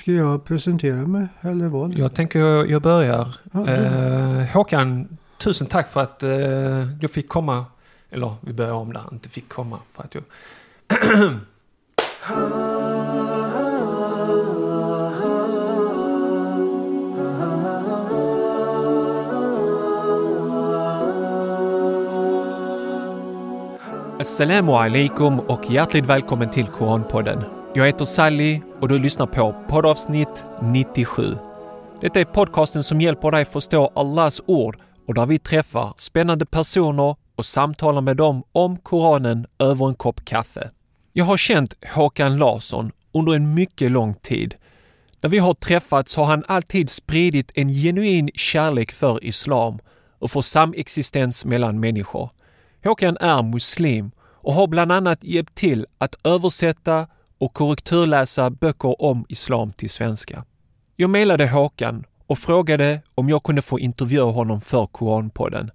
Ska jag presentera mig eller vad? Jag tänker jag, jag börjar. Ja, Eh, Håkan, tusen tack för att eh, jag fick komma. Eller vi börjar om där, inte fick komma för att jag... Assalamu alaikum och hjärtligt välkommen till Koranpodden. Jag heter Sally och du lyssnar på poddavsnitt 97. Detta är podcasten som hjälper dig förstå Allahs ord och där vi träffar spännande personer och samtalar med dem om Koranen över en kopp kaffe. Jag har känt Håkan Larsson under en mycket lång tid. När vi har träffats har han alltid spridit en genuin kärlek för islam och för samexistens mellan människor. Håkan är muslim och har bland annat hjälpt till att översätta och korrekturläsa böcker om islam till svenska. Jag mejlade Håkan och frågade om jag kunde få intervjua honom för Koranpodden.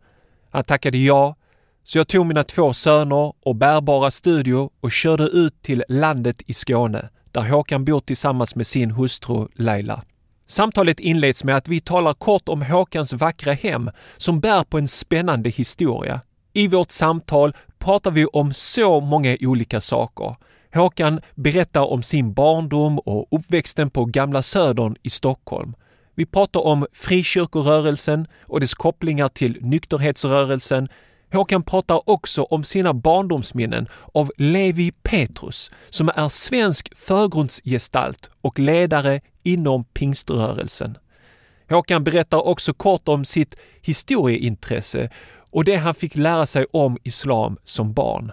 Han tackade ja, så jag tog mina två söner och bärbara studio och körde ut till landet i Skåne, där Håkan bor tillsammans med sin hustru Laila. Samtalet inleds med att vi talar kort om Håkans vackra hem som bär på en spännande historia. I vårt samtal pratar vi om så många olika saker. Håkan berättar om sin barndom och uppväxten på Gamla Södern i Stockholm. Vi pratar om frikyrkorörelsen och dess kopplingar till nykterhetsrörelsen. Håkan pratar också om sina barndomsminnen av Levi Petrus som är svensk förgrundsgestalt och ledare inom pingströrelsen. Håkan berättar också kort om sitt historieintresse och det han fick lära sig om islam som barn.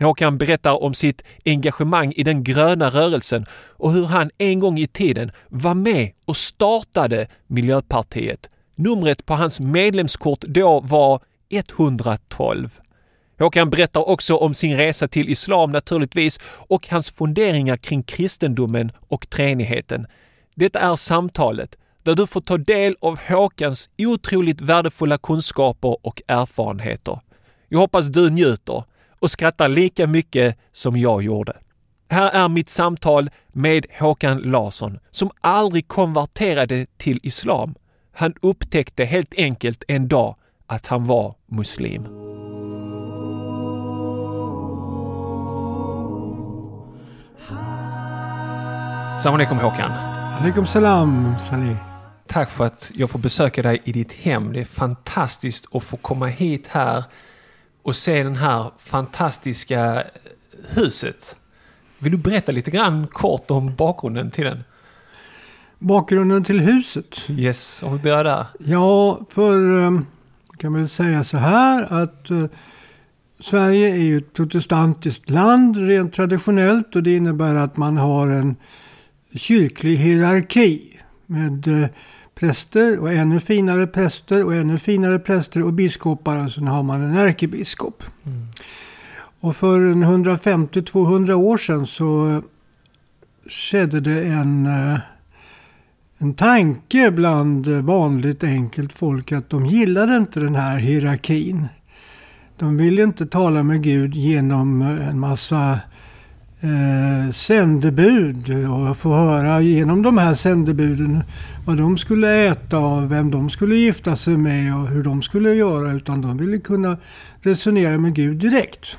Håkan berättar om sitt engagemang i den gröna rörelsen och hur han en gång i tiden var med och startade Miljöpartiet. Numret på hans medlemskort då var 112. Håkan berättar också om sin resa till islam naturligtvis och hans funderingar kring kristendomen och treenigheten. Detta är samtalet där du får ta del av Håkans otroligt värdefulla kunskaper och erfarenheter. Jag hoppas du njuter och skrattar lika mycket som jag gjorde. Här är mitt samtal med Håkan Larsson som aldrig konverterade till islam. Han upptäckte helt enkelt en dag att han var muslim. Salam alaikum Håkan. Alaikum salam, Salih. Tack för att jag får besöka dig i ditt hem. Det är fantastiskt att få komma hit här och se den här fantastiska huset. Vill du berätta lite grann kort om bakgrunden till den? Bakgrunden till huset? Yes, om vi börjar där. Ja, för eh, kan väl säga så här att eh, Sverige är ju ett protestantiskt land rent traditionellt och det innebär att man har en kyrklig hierarki med eh, präster och ännu finare präster och ännu finare präster och biskopar och sen har man en ärkebiskop. Och för en 150-200 år sedan så skedde det en, eh, en tanke bland vanligt enkelt folk att de gillade inte den här hierarkin. De ville inte tala med Gud genom en massa eh, sändebud och få höra genom de här sändebuden vad de skulle äta och vem de skulle gifta sig med och hur de skulle göra. Utan de ville kunna resonera med Gud direkt.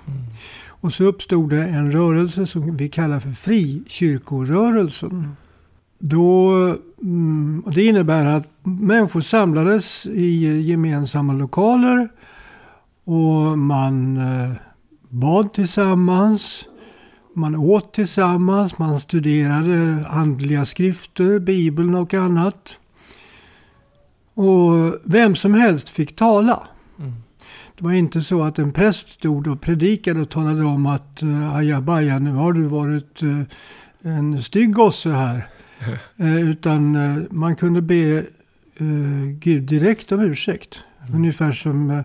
Och så uppstod det en rörelse som vi kallar för frikyrkorörelsen. Då, mm, och det innebär att människor samlades i gemensamma lokaler och man eh, bad tillsammans. Man åt tillsammans, man studerade andliga skrifter, Bibeln och annat. Och vem som helst fick tala. Mm. Det var inte så att en präst stod och predikade och talade om att uh, ajabaja, nu har du varit uh, en stygg gosse här. Eh, utan eh, man kunde be eh, Gud direkt om ursäkt. Ungefär som eh,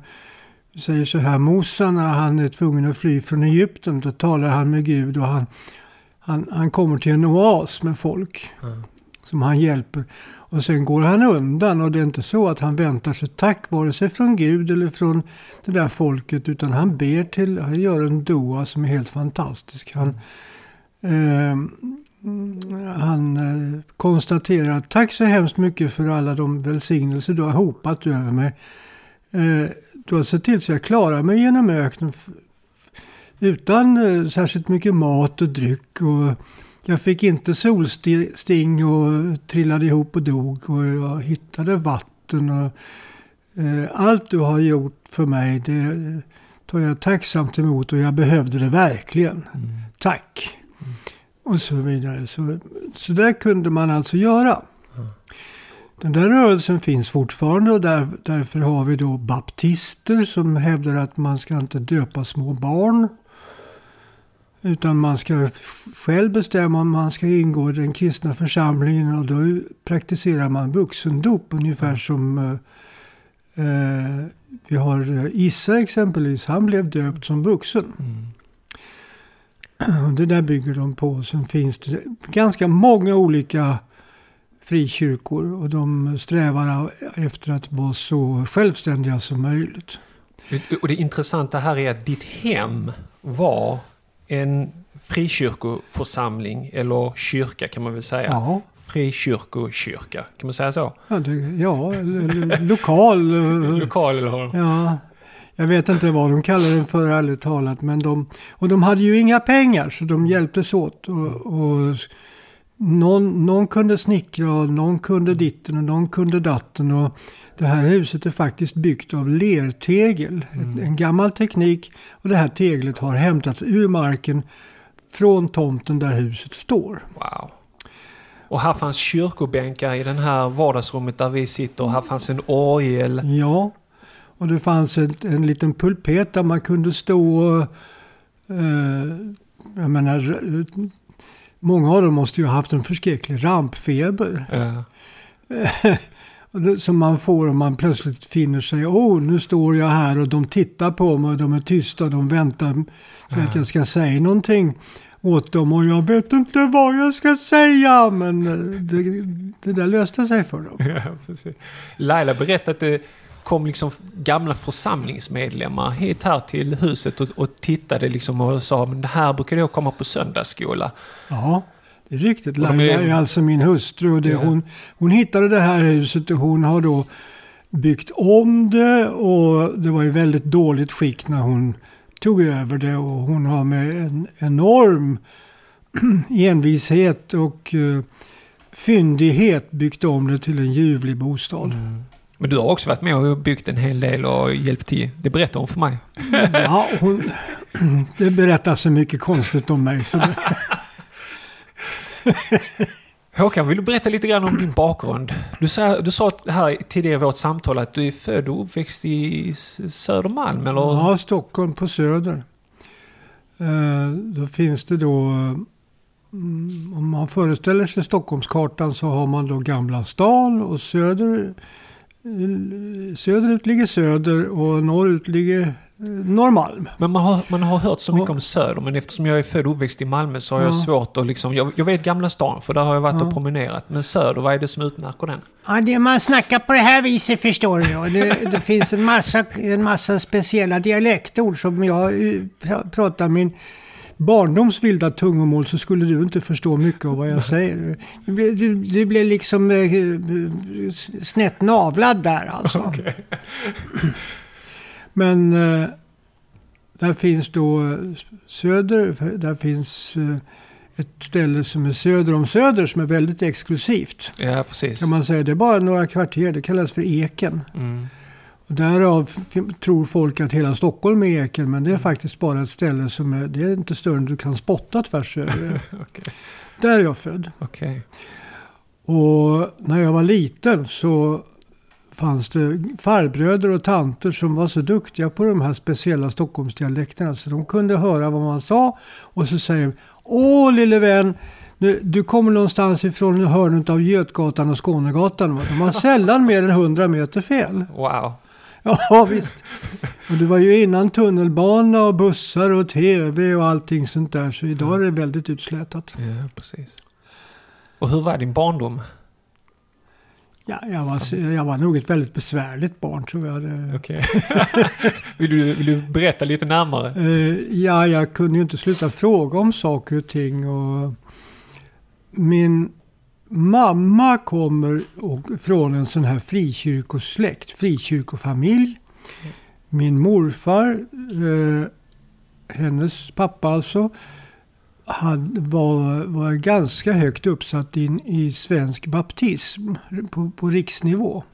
säger så här, Mosa när han är tvungen att fly från Egypten, då talar han med Gud och han, han, han kommer till en oas med folk Mm. som han hjälper. Och sen går han undan och det är inte så att han väntar sig tack vare sig från Gud eller från det där folket utan han ber till, han gör en doa som är helt fantastisk. Han, eh, han eh, konstaterar tack så hemskt mycket för alla de välsignelser du har hopat över mig. Eh, du har sett till så jag klarar mig genom öknen utan eh, särskilt mycket mat och dryck. Och jag fick inte solsting och trillade ihop och dog och jag hittade vatten. Och, eh, allt du har gjort för mig det tar jag tacksamt emot och jag behövde det verkligen. Mm. Tack! Mm. Och så vidare. Så, så där kunde man alltså göra. Den där rörelsen finns fortfarande och där, därför har vi då baptister som hävdar att man ska inte döpa små barn. Utan man ska själv bestämma om man ska ingå i den kristna församlingen och då praktiserar man vuxendop ungefär som eh, eh vi har Issa exempelvis. Han blev döpt som vuxen. Mm. Det där bygger de på. Sen finns det ganska många olika frikyrkor och de strävar efter att vara så självständiga som möjligt. Och det intressanta här är att ditt hem var en frikyrkoförsamling eller kyrka kan man väl säga. Ja. Frikyrkokyrka, kan man säga så? Ja, det, ja lokal. lokal eller? Ja. Jag vet inte vad de kallar den för ärligt talat. Men de, och de hade ju inga pengar så de hjälptes åt. Och, och någon, någon kunde snickra och någon kunde ditten och någon kunde datten. Och det här huset är faktiskt byggt av lertegel. Mm. En gammal teknik. Och det här teglet har hämtats ur marken från tomten där huset står. Wow. Och här fanns kyrkobänkar i det här vardagsrummet där vi sitter. Här fanns en orgel. Ja. Och det fanns ett, en liten pulpet där man kunde stå och... Eh, jag menar, många av dem måste ju ha haft en förskräcklig rampfeber. Ja. som man får om man plötsligt finner sig. Oh, nu står jag här och de tittar på mig och de är tysta. De väntar så att jag ska säga någonting åt dem och jag vet inte vad jag ska säga. Men eh, det, det där löste sig för dem. Ja, precis. Laila berättade att det kom liksom gamla församlingsmedlemmar hit här till huset och, och tittade liksom och sa men det här brukar jag komma på söndagsskola. Ja, det är riktigt. Laila är... är alltså min hustru och det, ja. hon, hon hittade det här huset och hon har då byggt om det och det var i väldigt dåligt skick när hon tog över det och hon har med en enorm envishet och uh, fyndighet byggt om det till en ljuvlig bostad. Mm. Men du har också varit med och byggt en hel del och hjälpt till. Det berättar hon för mig. Ja, hon, det berättar så mycket konstigt om mig. Så det... Håkan, vill du berätta lite grann om din bakgrund? Du sa, du sa här tidigare i vårt samtal att du är född och uppväxt i Södermalm, eller? Ja, Stockholm på Söder. Eh, då finns det då, mm, om man föreställer sig Stockholmskartan så har man då Gamla stan och söder Söderut ligger Söder och norrut ligger eh, Norrmalm. Men man har, man har hört så mycket ja. om Söder, men eftersom jag är född och uppväxt i Malmö så har ja. jag svårt att liksom... Jag, jag, vet Gamla stan, för där har jag varit ja. och promenerat. Men Söder, vad är det som utmärker den? Ja, det, man snackar på det här viset förstår du. Det, det finns en massa, en massa speciella dialektord som jag eh, pratar min barndoms vilda tungomål så skulle du inte förstå mycket av vad jag säger. Du blir, du, du blir liksom eh, snett navlad där alltså. Okay. Men eh, där finns då eh, söder, där finns eh, ett ställe som är söder om Söder som är väldigt exklusivt. Ja, precis. Kan man säga. Det är bara några kvarter, det kallas för Eken. Mm. Därav tror folk att hela Stockholm är Eken, men det är mm. faktiskt bara ett ställe som är, det är inte större än du kan spotta tvärs över. okay. Där är jag född. Okay. Och när jag var liten så fanns det farbröder och tanter som var så duktiga på de här speciella Stockholmsdialekterna så de kunde höra vad man sa och så säger Åh lille vän, du kommer någonstans ifrån hörnet av Götgatan och Skånegatan. De har sällan mer än 100 meter fel. Wow. Ja, visst. Och det var ju innan tunnelbana och bussar och tv och allting sånt där. Så idag är det väldigt utslätat. Ja, precis. Och hur var din barndom? Ja, jag var, jag var nog ett väldigt besvärligt barn tror jag. Okay. vill, du, vill du berätta lite närmare? Uh, ja, jag kunde ju inte sluta fråga om saker och ting. Och min mamma kommer och, från en sån här frikyrkosläkt, frikyrkofamilj. Min morfar, eh, hennes pappa alltså, han var, var ganska högt uppsatt in i svensk baptism på, på riksnivå.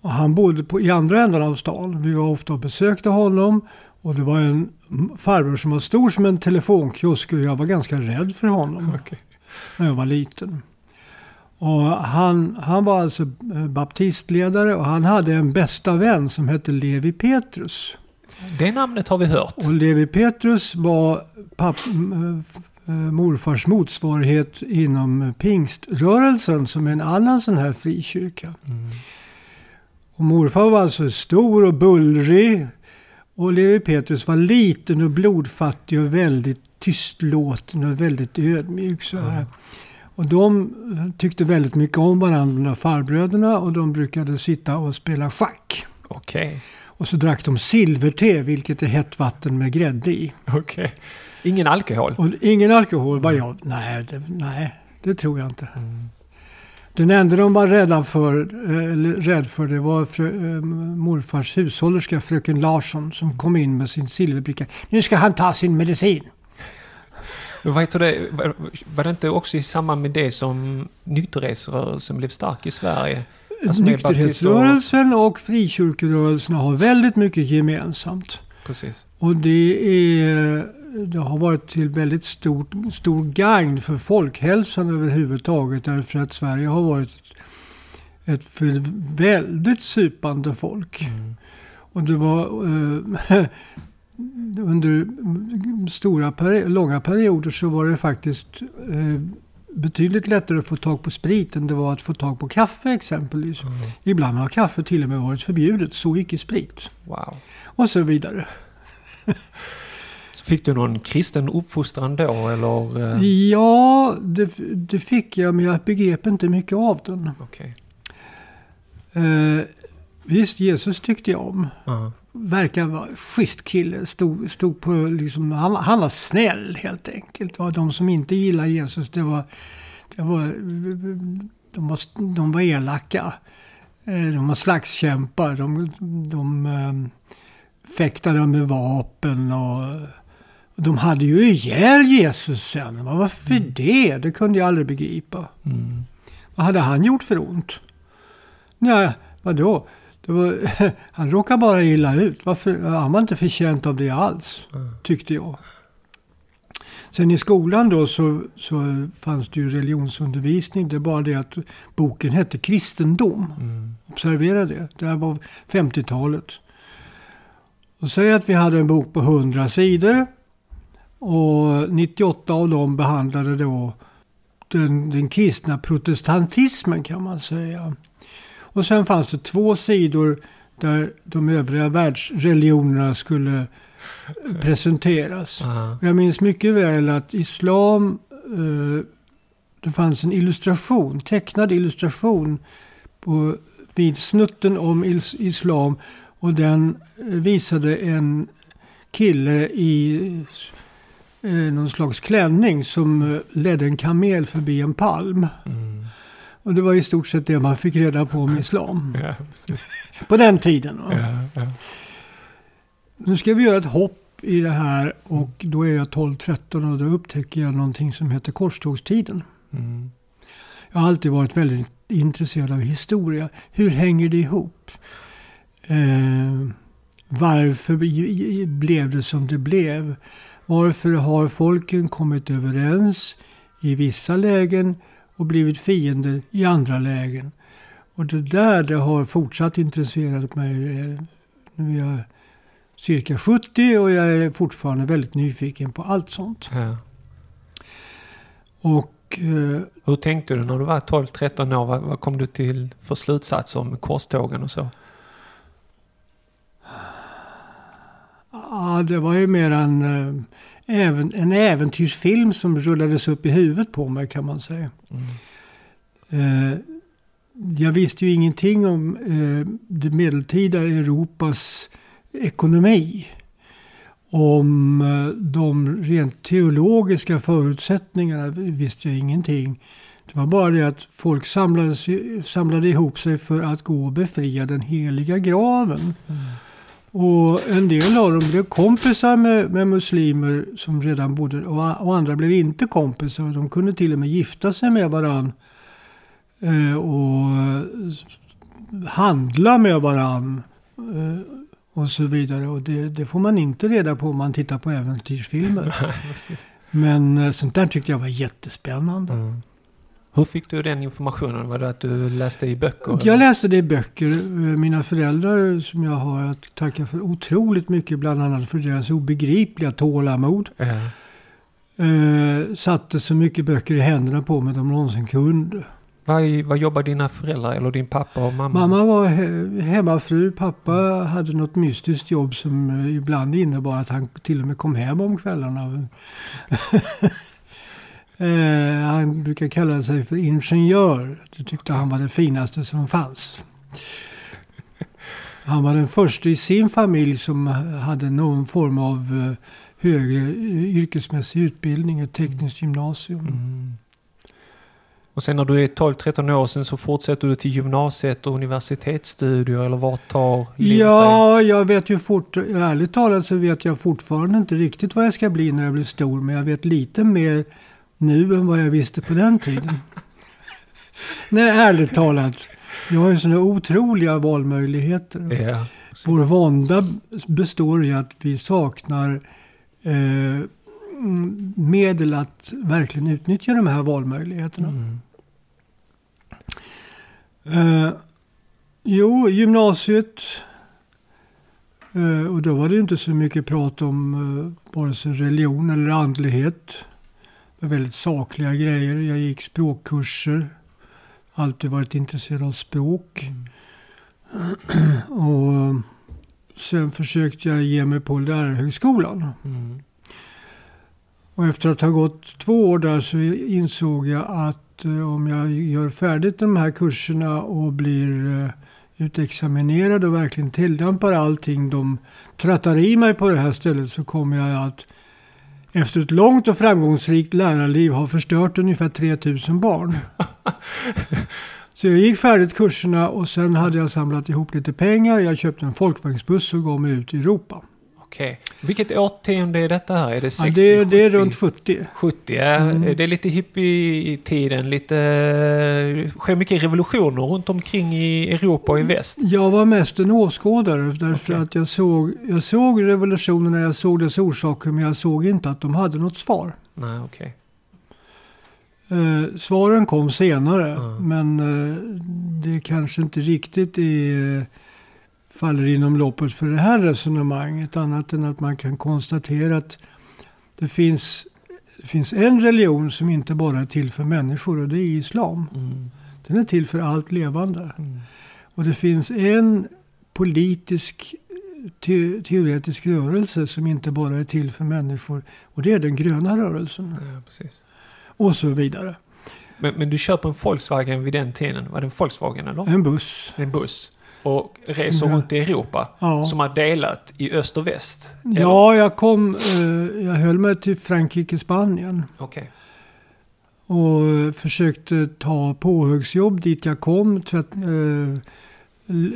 Och han bodde på, i andra änden av stan. Vi var ofta och besökte honom. Och det var en farbror som var stor som en telefonkiosk och jag var ganska rädd för honom Okay när jag var liten. Och han, han var alltså eh, baptistledare och han hade en bästa vän som hette Levi Petrus. Det namnet har vi hört. Och Levi Petrus var papp, m- eh, morfars motsvarighet inom pingströrelsen som är en annan sån här frikyrka. Mm. Och morfar var alltså stor och bullrig. Och Levi Petrus var liten och blodfattig och väldigt tystlåten och väldigt ödmjuk. Så här. Och de tyckte väldigt mycket om varandra, farbröderna. Och de brukade sitta och spela schack. Okej. Och så drack de silverte, vilket är hett vatten med grädde i. Okej. Ingen alkohol? Och ingen alkohol var jag. Nej, det, nej, det tror jag inte. Mm. Den enda de var rädda för, eh, eller rädd för det var frö, eh, morfars hushållerska fröken Larsson som kom in med sin silverbricka. Nu ska han ta sin medicin. Vad heter det? Var, det inte också i samband med det som nykterhetsrörelsen blev stark i Sverige? Alltså Nykterhetsrörelsen och frikyrkorörelserna har väldigt mycket gemensamt. Precis. Och det, är, det har varit till väldigt stor, stor gagn för folkhälsan överhuvudtaget. Därför att Sverige har varit ett väldigt supande folk. Mm. Och det var eh, under stora peri- långa perioder så var det faktiskt eh, betydligt lättare att få tag på sprit än det var att få tag på kaffe exempelvis. Mm. Ibland har kaffe till och med varit förbjudet, så icke sprit. Wow. Och så vidare. Så fick du någon kristen uppfostran då eller? eh, Ja, det, det fick jag men jag begrep inte mycket av den. Okej. Eh, visst, Jesus tyckte jag om. Ja. Verkar vara schysst kille. Stod, stod på, liksom, han, han var snäll helt enkelt. Och de som inte gillar Jesus, det var, det var, de, var, de var elaka. Eh, De var slagskämpar. De, de eh, fäktade med vapen. Och, de hade ju ihjäl Jesus sen. Varför det? Det kunde jag aldrig begripa. Mm. Vad hade han gjort för ont? Nej, vadå? Var, han råkade bara illa ut. Varför? Han var inte förtjänt av det alls, Mm. tyckte jag. Sen i skolan då så, så fanns det ju religionsundervisning. Det är bara det att boken hette Kristendom. Mm. Observera det. Det här var 50-talet. Och säg att vi hade en bok på 100 sidor. Och 98 av dem behandlade då den, den kristna protestantismen kan man säga. Och sen fanns det två sidor där de övriga världsreligionerna skulle presenteras. Aha. Jag minns mycket väl att islam, eh, det fanns en illustration, tecknad illustration på, vid snutten om is- islam. Och den eh, visade en kille i eh, någon slags klänning som eh, ledde en kamel förbi en palm. Mm. Och det var i stort sett det man fick reda på om islam. Ja. På den tiden. Ja, ja. Nu ska vi göra ett hopp i det här och då är jag 12-13 och då upptäcker jag någonting som heter korstågstiden. Mm. Jag har alltid varit väldigt intresserad av historia. Hur hänger det ihop? Eh, varför blev det som det blev? Varför har folken kommit överens i vissa lägen och blivit fiender i andra lägen? Och det där det har fortsatt intresserat mig. eh, Nu är jag cirka 70 och jag är fortfarande väldigt nyfiken på allt sånt. Ja. Och eh, Hur tänkte du när du var 12-13 år? Vad, vad kom du till för slutsatser om korstågen och så? Ja, det var ju mer en, eh, även, en äventyrsfilm som rullades upp i huvudet på mig kan man säga. Mm. Eh, jag visste ju ingenting om eh, det medeltida Europas ekonomi. Om eh, de rent teologiska förutsättningarna visste jag ingenting. Det var bara det att folk samlade ihop sig för att gå och befria den heliga graven. Mm. Och en del av dem blev kompisar med, med muslimer som redan bodde och, och, andra blev inte kompisar. De kunde till och med gifta sig med varann. Eh, och handla med varann. Eh, och så vidare. Och det, det, får man inte reda på om man tittar på äventyrsfilmer. Men eh, sånt där tyckte jag var jättespännande. Mm. Hur fick du den informationen? Var det att du läste i böcker? Jag läste det i böcker. Eh, mina föräldrar som jag har att tacka för otroligt mycket. Bland annat för deras obegripliga tålamod. Mm. Satte så mycket böcker i händerna på mig de någonsin kunde. Vad, vad jobbar dina föräldrar eller din pappa och mamma? Mamma var he hemmafru. Pappa hade något mystiskt jobb som eh, ibland innebar att han till och med kom hem om kvällarna. Eh, han brukar kalla sig för ingenjör. Det tyckte han var det finaste som fanns. Han var den första i sin familj som hade någon form av eh, högre yrkesmässig utbildning, ett tekniskt gymnasium. Mm. Och sen när du är 12-13 år sen så fortsätter du till gymnasiet och universitetsstudier eller vart tar Ja, dig? jag vet ju fort, ärligt talat så vet jag fortfarande inte riktigt vad jag ska bli när jag blir stor. Men jag vet lite mer nu än vad jag visste på den tiden. Nej, ärligt talat. Jag har ju sådana otroliga valmöjligheter. Ja, Vår vånda består i att vi saknar eh, medel att verkligen utnyttja de här valmöjligheterna. Mm. Uh, jo, gymnasiet. Uh, och då var det inte så mycket prat om uh, vare sig religion eller andlighet. Väldigt sakliga grejer. Jag gick språkkurser. Alltid varit intresserad av språk. Mm. och sen försökte jag ge mig på lärarhögskolan. Mm. Och efter att ha gått två år där så insåg jag att eh, om jag gör färdigt de här kurserna och blir eh, utexaminerad och verkligen tillämpar allting de tröttar i mig på det här stället så kommer jag att efter ett långt och framgångsrikt lärarliv ha förstört ungefär 3000 barn. Så jag gick färdigt kurserna och sen hade jag samlat ihop lite pengar. Jag köpte en folkvagnsbuss och gav mig ut i Europa. Okej. Vilket årtionde är detta här? Är det 60? Ja, det, är, det är runt 70. 70, ja. Mm. Det är lite hippie-tiden. Lite, det sker mycket revolutioner runt omkring i Europa och i väst. Jag var mest en åskådare. Därför okay. att jag såg, jag såg revolutionerna, jag såg dess orsaker. Men jag såg inte att de hade något svar. Nej, okay. Eh, svaren kom senare. Mm. Men eh, det kanske inte riktigt är faller inom loppet för det här resonemanget. Annat än att man kan konstatera att det finns, det finns en religion som inte bara är till för människor och det är islam. Mm. Den är till för allt levande. Mm. Och det finns en politisk te teoretisk rörelse som inte bara är till för människor. Och det är den gröna rörelsen. Ja, och så vidare. Men, men, du köper en Volkswagen vid den tiden. Var det en Volkswagen eller? En buss. En buss och reser ja. runt i Europa. Ja. Som har delat i öst och väst. Eller? Ja, jag kom, eh, jag höll mig till Frankrike, Spanien. Okay. Och försökte ta påhuggsjobb dit jag kom. Tvätt, eh,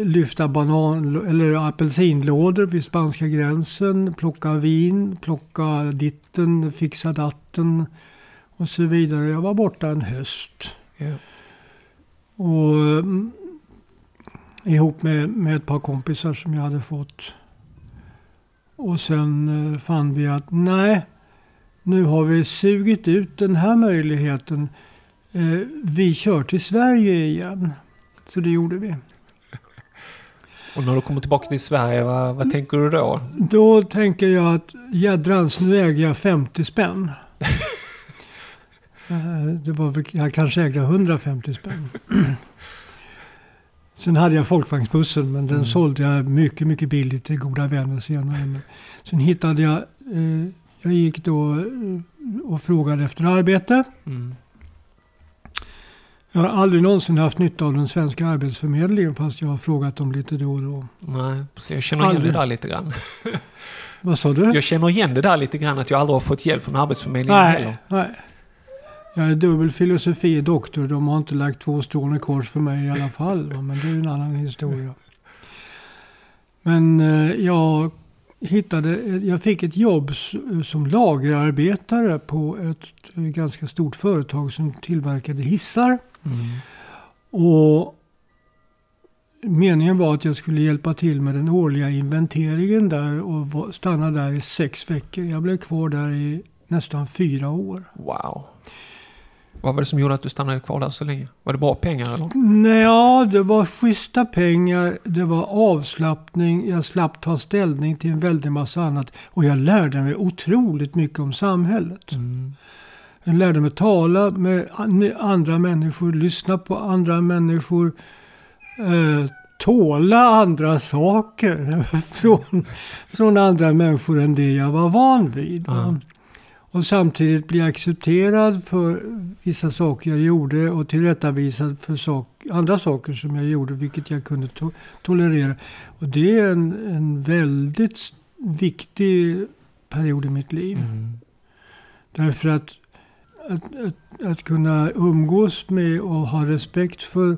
lyfta banan eller apelsinlådor vid spanska gränsen. Plocka vin, plocka ditten, fixa datten och så vidare. Jag var borta en höst. Yeah. Och mm, ihop med, med ett par kompisar som jag hade fått. Och sen eh, fann vi att nej, nu har vi sugit ut den här möjligheten. Eh, vi kör till Sverige igen. Så det gjorde vi. Och när du kommer tillbaka till Sverige, vad, vad tänker du då? Då tänker jag att jädrans, nu äger jag 50 spänn. Eh, det var väl, jag kanske ägde 150 spänn. Sen hade jag folkvagnsbussen men den mm. sålde jag mycket, mycket billigt till goda vänner senare. Men sen hittade jag, eh, jag gick då eh, och frågade efter arbete. Mm. Jag har aldrig någonsin haft nytta av den svenska arbetsförmedlingen fast jag har frågat dem lite då och då. Nej, jag känner igen Aldrig. det där lite grann. Vad sa du? Jag känner igen det där lite grann att jag aldrig har fått hjälp från Arbetsförmedlingen heller. Nej, nej. Jag är dubbel filosofi doktor. De har inte lagt två strån i kors för mig i alla fall. va, Men det är ju en annan historia. Men eh, jag hittade, jag fick ett jobb som lagerarbetare på ett eh, ganska stort företag som tillverkade hissar. Mm. Och meningen var att jag skulle hjälpa till med den årliga inventeringen där och stanna där i sex veckor. Jag blev kvar där i nästan fyra år. Wow. Vad var det som gjorde att du stannade kvar där så länge? Var det bra pengar eller? Nej, ja, det var schyssta pengar, det var avslappning, jag slapp ta ställning till en väldig massa annat. Och jag lärde mig otroligt mycket om samhället. Mm. Jag lärde mig tala med an- andra människor, lyssna på andra människor, eh, tåla andra saker från, från andra människor än det jag var van vid. va. Och samtidigt bli accepterad för vissa saker jag gjorde och tillrättavisad för sak, andra saker som jag gjorde, vilket jag kunde to- tolerera. Och det är en, en väldigt viktig period i mitt liv. Mm. Därför att, att, att att kunna umgås med och ha respekt för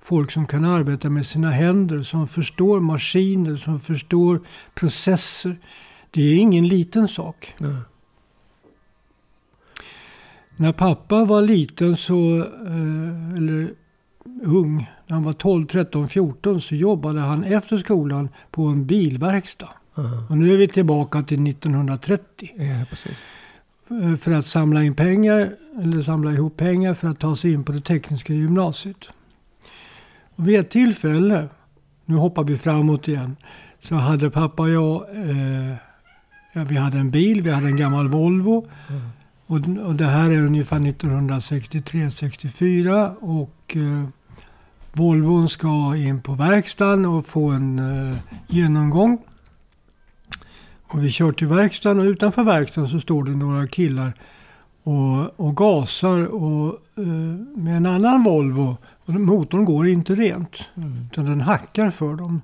folk som kan arbeta med sina händer, som förstår maskiner, som förstår processer. Det är ingen liten sak. Nej. När pappa var liten så, eh, eller ung, när han var 12, 13, 14 så jobbade han efter skolan på en bilverkstad. Ja. Och nu är vi tillbaka till 1930. Ja, eh, för att samla in pengar eller samla ihop pengar för att ta sig in på det tekniska gymnasiet. Och vid ett tillfälle, nu hoppar vi framåt igen, så hade pappa och jag, eh, vi hade en bil, vi hade en gammal Volvo Mm. Och, och det här är ungefär 1963-64 och eh, Volvon ska in på verkstaden och få en eh, genomgång. Och vi kör till verkstaden och utanför verkstaden så står det några killar och, och gasar och, eh, med en annan Volvo. Och motorn går inte rent, Mm. utan den hackar för dem.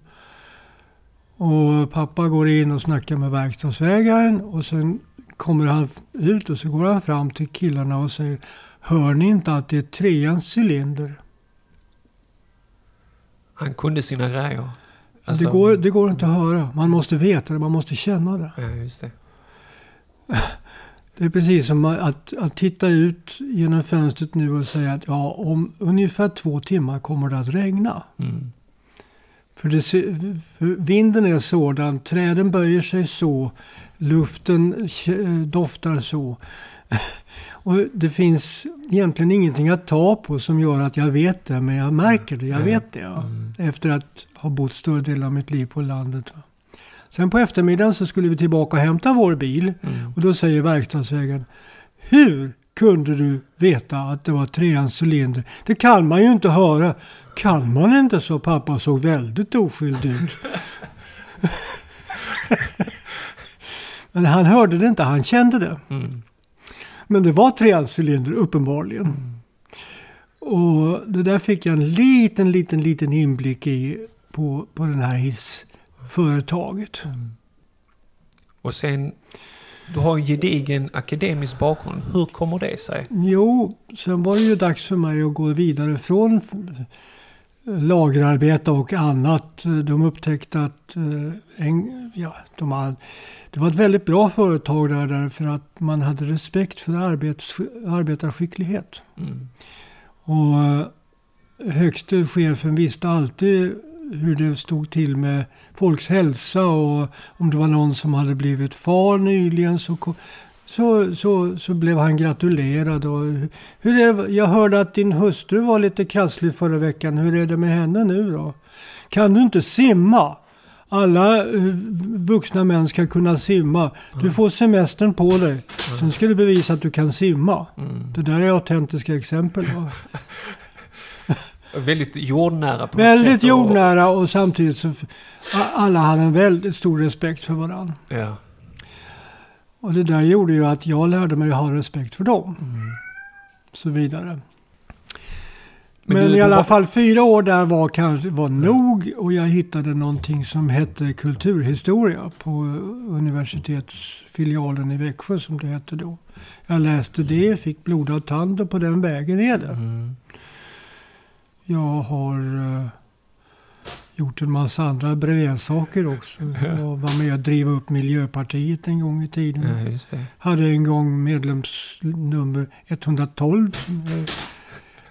Och pappa går in och snackar med verkstadsägaren och sen kommer han ut och så går han fram till killarna och säger Hör ni inte att det är treans cylinder? Han kunde sina grejer. Alltså- det, går, det går inte att höra. Man måste veta det, man måste känna det. Ja, just det. Det är precis som att, att titta ut genom fönstret nu och säga att ja, om ungefär två timmar kommer det att regna. Mm. För, det, för vinden är sådan, träden böjer sig så, luften kä- doftar så. Och det finns egentligen ingenting att ta på som gör att jag vet det, men jag märker det. Jag Ja. vet det. Ja. Mm. Efter att ha bott större delen av mitt liv på landet. Sen på eftermiddagen så skulle vi tillbaka och hämta vår bil. Mm. Och då säger verkstadsägaren Hur kunde du veta att det var treans cylinder? Det kan man ju inte höra. Kan man inte så pappa såg väldigt oskyldig ut. Men han hörde det inte, han kände det. Mm. Men det var treans cylinder uppenbarligen. Och det där fick jag en liten, liten, liten inblick i på, på den här hissföretaget. Och sen, du har en gedigen akademisk bakgrund. Hur kommer det sig? Jo, sen var det ju dags för mig att gå vidare från lagerarbete och annat. De upptäckte att eh, en, ja, de hade, det var ett väldigt bra företag där därför att man hade respekt för arbets, arbetarskicklighet. Mm. Och eh, högste chefen visste alltid hur det stod till med folks hälsa och om det var någon som hade blivit far nyligen så, så, så, så blev han gratulerad. Och hur är, jag hörde att din hustru var lite krasslig förra veckan. Hur är det med henne nu då? Kan du inte simma? Alla eh, vuxna män ska kunna simma. Du får semestern på dig. Sen ska du bevisa att du kan simma. Mm. Det där är autentiska exempel. Väldigt jordnära på Väldigt sätt. jordnära och samtidigt så alla hade en väldigt stor respekt för varandra. Ja. Och det där gjorde ju att jag lärde mig att ha respekt för dem. Mm. Så vidare. Men, du- i alla var- fall fyra år där var kanske var nog och jag hittade någonting som hette kulturhistoria på universitetsfilialen i Växjö som det hette då. Jag läste det, fick blodad tand och på den vägen är det. Mm. Jag har eh, gjort en massa andra brevsaker också. Jag var med och drev upp Miljöpartiet en gång i tiden. Ja, just det. Hade en gång medlemsnummer 112 som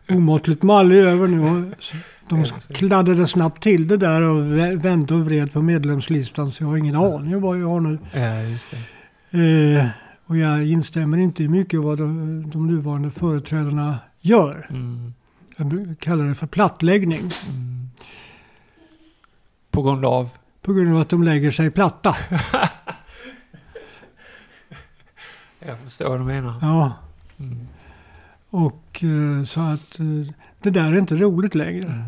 är omåttligt mallig över nu. De kladdade snabbt till det där och vä- vände och vred på medlemslistan så jag har ingen aning om vad jag har nu. Ja, just det. Eh, och jag instämmer inte i mycket vad de, de nuvarande företrädarna gör. Mm. Jag brukar kalla det för plattläggning. Mm. På grund av? På grund av att de lägger sig platta. Jag förstår vad du menar. Ja, Mm. och eh, så att eh, det där är inte roligt längre. Mm.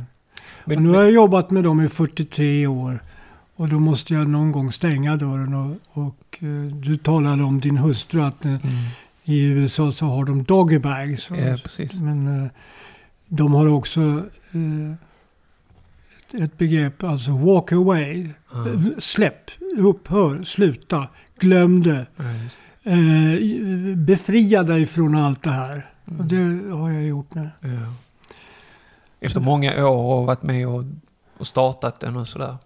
Och Men, nu har jag jobbat med dem i 43 år. Och då måste jag någon gång stänga dörren. Och, och eh, du talade om din hustru att mm. i USA så har de doggy bags. Ja, precis. Men de har också eh, ett, begrepp, alltså walk away. Eh, Släpp, upphör, sluta, glöm det. det. Eh, befria dig från allt det här. Mm. Och det har jag gjort nu. Ja. Efter många år och varit med och, och startat den och sådär.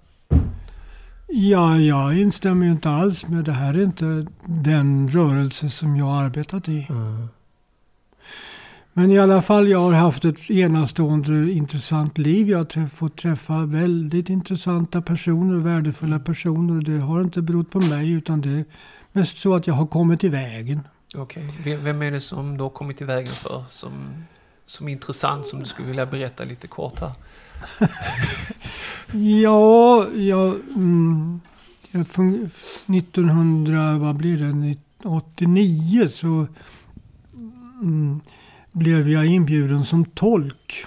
Ja, jag instämmer ju inte alls med det här är inte den rörelse som jag arbetat i. Mm. Men i alla fall, jag har haft ett enastående intressant liv. Jag har träff- fått träffa väldigt intressanta personer, värdefulla personer. Det har inte berott på mig utan det är mest så att jag har kommit i vägen. Okej. Vem- Vem är det som du har kommit i vägen för? Som, som är intressant som du skulle vilja berätta lite kort här? Ja, jag, mm, jag fun- 1900, vad blir det, 89 så mm, blev jag inbjuden som tolk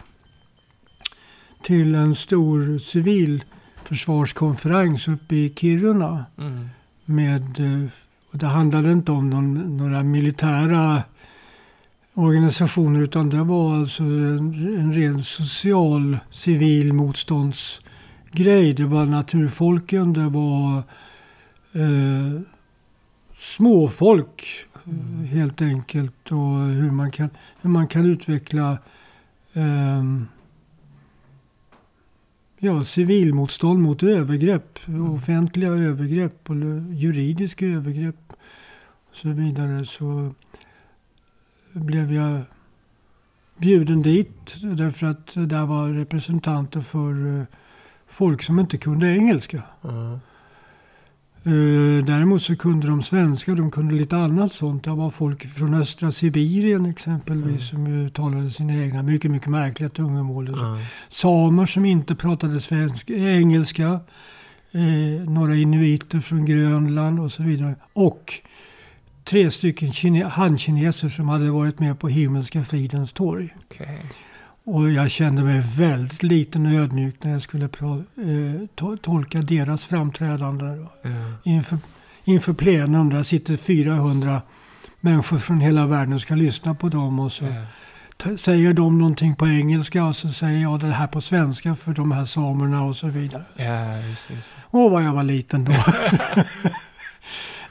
till en stor civilförsvarskonferens uppe i Kiruna. Mm. Med, eh, och det handlade inte om någon, några militära organisationer utan det var alltså en, en ren social civil motståndsgrej. Det var naturfolken, det var eh, småfolk eh, helt enkelt och hur man kan, hur man kan utveckla ehm, Ja, civilmotstånd mot övergrepp, offentliga övergrepp eller juridiska övergrepp och så vidare. Så blev jag bjuden dit därför att där var representanter för eh, folk som inte kunde engelska. Mm. Eh, Däremot så kunde de svenska, de kunde lite annat sånt. Det var folk från östra Sibirien exempelvis som ju talade sina egna mycket, mycket märkliga tungomål. Mm. Samer som inte pratade svenska, engelska. Eh, några inuiter från Grönland och så vidare. Och tre stycken kine- hankineser som hade varit med på Himmelska fridens torg. Okej. Och jag kände mig väldigt liten och ödmjuk när jag skulle eh, to- tolka deras framträdande Ja. inför, inför plenum. Där sitter 400 människor från hela världen och ska lyssna på dem. Och så t- säger de någonting på engelska och så säger jag det här på svenska för de här samerna och så vidare. Ja, just. Just Åh, vad jag var liten då.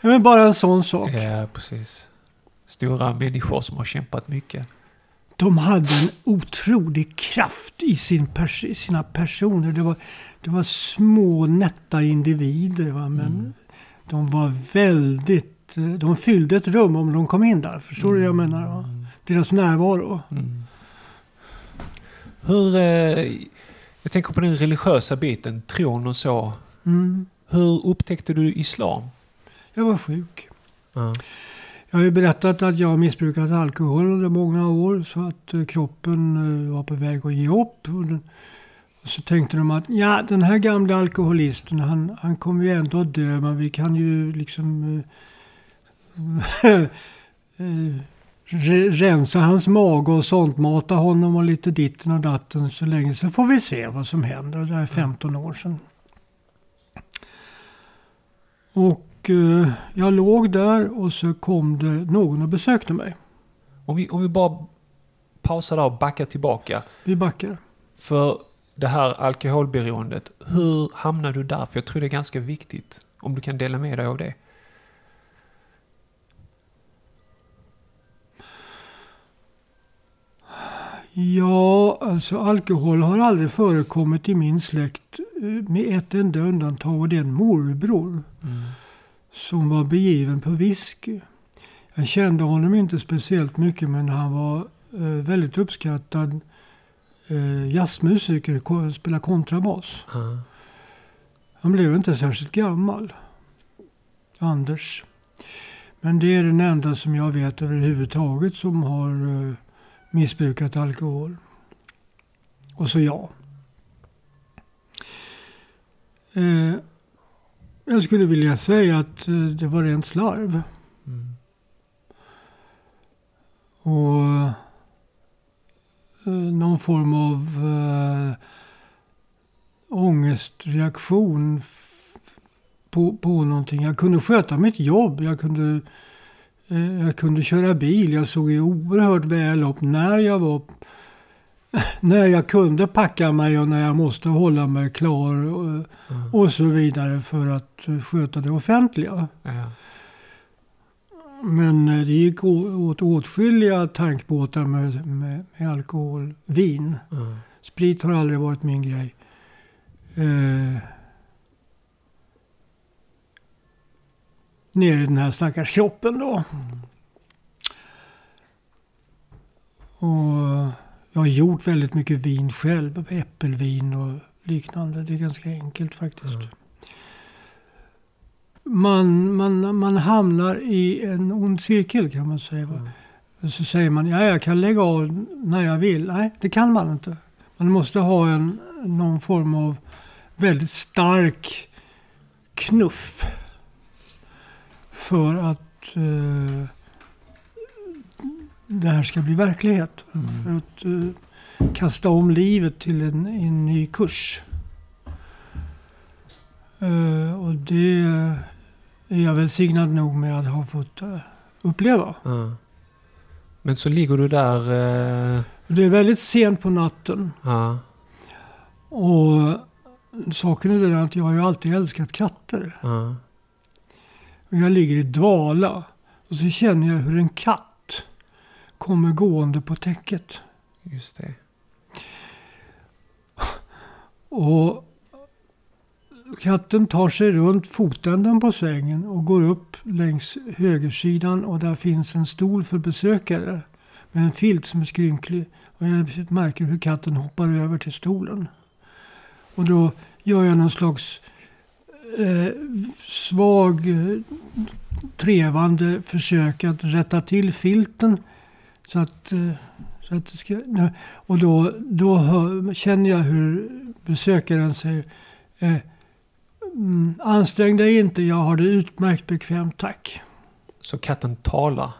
Men bara en sån sak. Ja, precis. Stora människor som har kämpat mycket. De hade en otrolig kraft i sin pers- sina personer. Det var, det var små nätta individer. Va? Men Mm. de var väldigt... De fyllde ett rum om de kom in där. Förstår du vad jag menar? Va? Mm. Deras närvaro. Mm. Hur... Eh, jag tänker på den religiösa biten, tron och så. Mm. Hur upptäckte du islam? Jag var sjuk. Jag har ju berättat att jag missbrukat alkohol under många år så att eh, kroppen eh, var på väg att ge upp. Och, så tänkte de att ja, den här gamla alkoholisten han, han kommer ju ändå att dö men vi kan ju liksom eh, rensa hans mage och sånt, mata honom och lite ditten och datten så länge så får vi se vad som händer. Det här är 15 år sedan. Och eh, jag låg där och så kom det någon och besökte mig. Om, vi, om vi bara pausa där och backa tillbaka. Vi backar. För det här alkoholberoendet, hur hamnade du där? För jag tror det är ganska viktigt om du kan dela med dig av det. Ja, alltså alkohol har aldrig förekommit i min släkt eh, med ett enda undantag och det är en morbror Mm. Som var begiven på whisky. Jag kände honom inte speciellt mycket men han var eh, väldigt uppskattad eh, jazzmusiker, spelade kontrabas. Ja. Han blev inte särskilt gammal. Anders. Men det är den enda som jag vet överhuvudtaget som har eh, missbrukat alkohol. Och så jag. Eh, jag skulle vilja säga att eh, det var rent slarv. Mm. Och eh, någon form av eh, ångestreaktion på, på någonting. Jag kunde sköta mitt jobb. Jag kunde, eh, jag kunde köra bil. Jag såg ju oerhört väl upp när jag var när jag kunde packa mig och när jag måste hålla mig klar och, Ja. och så vidare för att eh, sköta det offentliga. Ja. Men eh, det gick åt åtskilliga tankbåtar med, med, med alkohol. Vin. Ja. Sprit har aldrig varit min grej. Eh, ner i den här stackars kroppen då. Mm. Och jag har gjort väldigt mycket vin själv. Äppelvin och liknande. Det är ganska enkelt faktiskt. Mm. Man, man, man hamnar i en ond cirkel kan man säga. Mm. Så säger man, ja jag kan lägga av när jag vill. Nej, det kan man inte. Man måste ha en, någon form av väldigt stark knuff. För att eh, det här ska bli verklighet. För Mm. att eh, kasta om livet till en, en ny kurs. Eh, och det är jag välsignad nog med att ha fått eh, uppleva. Ja. Men så ligger du där... Det är väldigt sent på natten. ja. Och saken är den att jag har ju alltid älskat katter. Ja. Och jag ligger i dvala. Och så känner jag hur en katt kommer gående på täcket. Just det. Och katten tar sig runt fotänden på sängen och går upp längs högersidan och där finns en stol för besökare med en filt som är skrynklig. Och jag märker hur katten hoppar över till stolen. Och då gör jag någon slags eh, svag eh, trevande försök att rätta till filten. Så att, eh, så att det ska, och då, då hör, känner jag hur besökaren säger eh, mm, Ansträng dig inte, jag har det utmärkt bekvämt, tack. Så katten talar.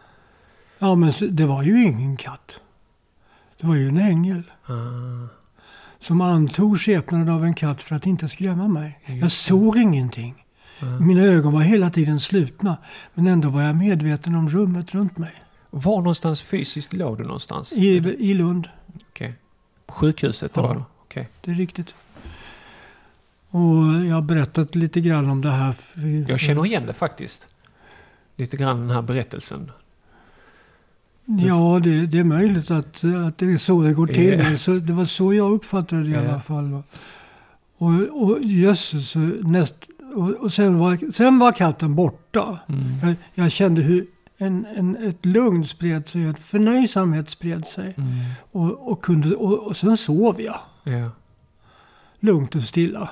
Ja, men det var ju ingen katt. Det var ju en ängel Ah, som antog skepnaden av en katt för att inte skrämma mig. Just Jag det. såg ingenting. ah. Mina ögon var hela tiden slutna, men ändå var jag medveten om rummet runt mig. Var någonstans fysiskt låg du någonstans? I, i Lund, Okej. På sjukhuset då? Ja. eller? Okej. det är riktigt. Och jag har berättat lite grann om det här. Jag känner igen det faktiskt. Lite grann den här berättelsen. Ja, det, det är möjligt att, att det är så det går till. Men Så, det var så jag uppfattade det i alla fall. Och, och jösses, näst, och, och sen, var, sen var katten borta. Mm. Jag, jag kände hur en, en, ett lugn spred sig, en förnöjsamhet spred sig. Mm. Och, och, kunde, och, och sen sov jag Ja. lugnt och stilla.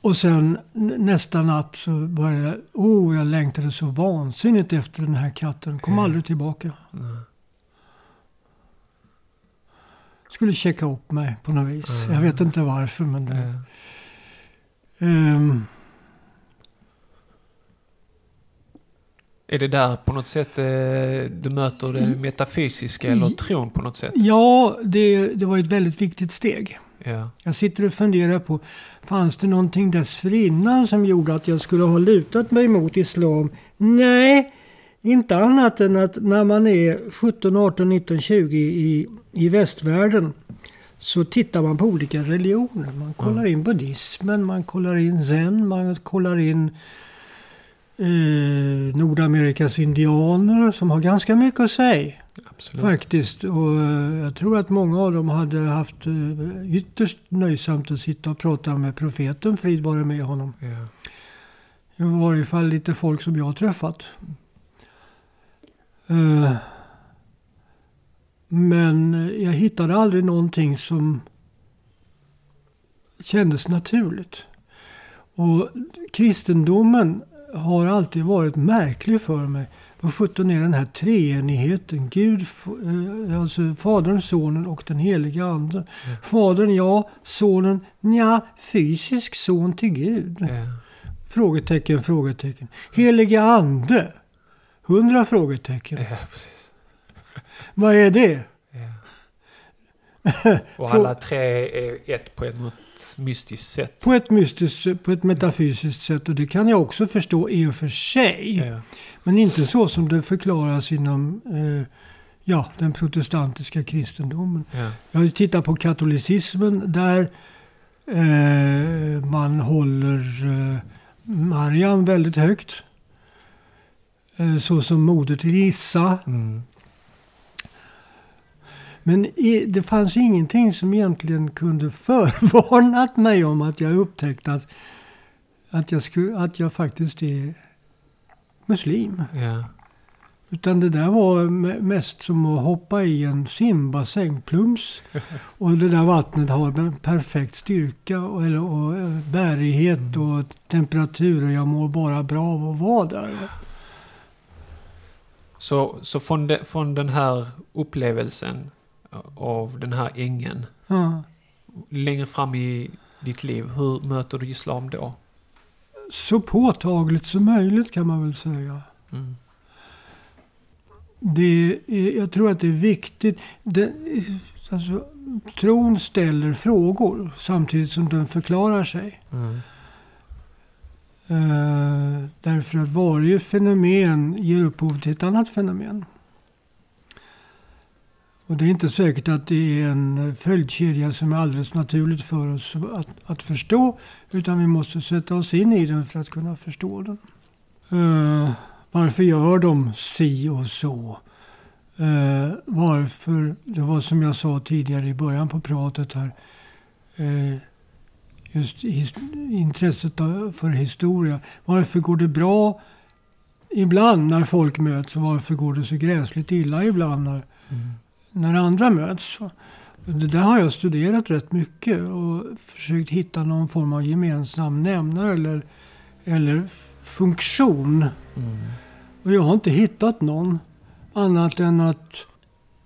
Och sen nästa natt så började jag, oh jag längtade så vansinnigt efter den här katten. Kom Ja. aldrig tillbaka. Nej. Skulle checka upp mig på något vis. Ja. Jag vet inte varför men det... Ja. Är det där på något sätt eh, du möter det metafysiska eller tron på något sätt? ja, det, det var ett väldigt viktigt steg. Ja. Jag sitter och funderar på, fanns det någonting dessförinnan som gjorde att jag skulle ha lutat mig mot islam? Nej, Inte annat än att när man är 17, 18, 19, 20 i, i västvärlden så tittar man på olika religioner. Man kollar in buddhismen, man kollar in zen, man kollar in eh, Nordamerikas indianer som har ganska mycket att säga. Absolut. Faktiskt. Och eh, jag tror att många av dem hade haft eh, ytterst nöjsamt att sitta och prata med profeten, frid vare med honom. Ja. I varje fall lite folk som jag har träffat. Eh, Men jag hittade aldrig någonting som kändes naturligt. Och kristendomen har alltid varit märklig för mig. Vad sjutton är den här treenigheten? Gud, eh, alltså Fadern, Sonen och den heliga Ande. Fadern, ja. Sonen, ja. Fysisk son till Gud. Ja. Frågetecken, frågetecken. Heliga Ande. Hundra frågetecken. ja. Vad är det? Och alla tre är ett på ett mystiskt sätt. På ett mystiskt, på ett metafysiskt sätt. Och det kan jag också förstå i och för sig. Ja. Men inte så som det förklaras inom eh, ja, den protestantiska kristendomen. Ja. Jag tittat på katolicismen där eh, man håller eh, Mariam väldigt högt. Eh, så som moder till Issa. Mm. Men det fanns ingenting som egentligen kunde förvarnat mig om att jag upptäckte att, att, jag, skulle, att jag faktiskt är muslim. Ja. Utan det där var me- mest som att hoppa i en simbassäng, plums. Och det där vattnet har en perfekt styrka och, eller, och eh, bärighet och temperatur och jag mår bara bra av att vara där. Så, så från, de, från den här upplevelsen av den här ängen, Ja. längre fram i ditt liv, hur möter du islam då? Så påtagligt som möjligt kan man väl säga. Mm. Det är, jag tror att det är viktigt. Det, alltså, tron ställer frågor samtidigt som den förklarar sig. Mm. Eh, därför att varje fenomen ger upphov till ett annat fenomen. Och det är inte säkert att det är en följdkedja som är alldeles naturligt för oss att, att förstå. Utan vi måste sätta oss in i den för att kunna förstå den. Uh, varför gör de si och så? Uh, varför, det var som jag sa tidigare i början på pratet här. Uh, just his, intresset för historia. Varför går det bra ibland när folk möts och varför går det så gräsligt illa ibland när, Mm när andra möts? Det där har jag studerat rätt mycket och försökt hitta någon form av gemensam nämnare eller, eller funktion. Mm. Och jag har inte hittat någon annat än att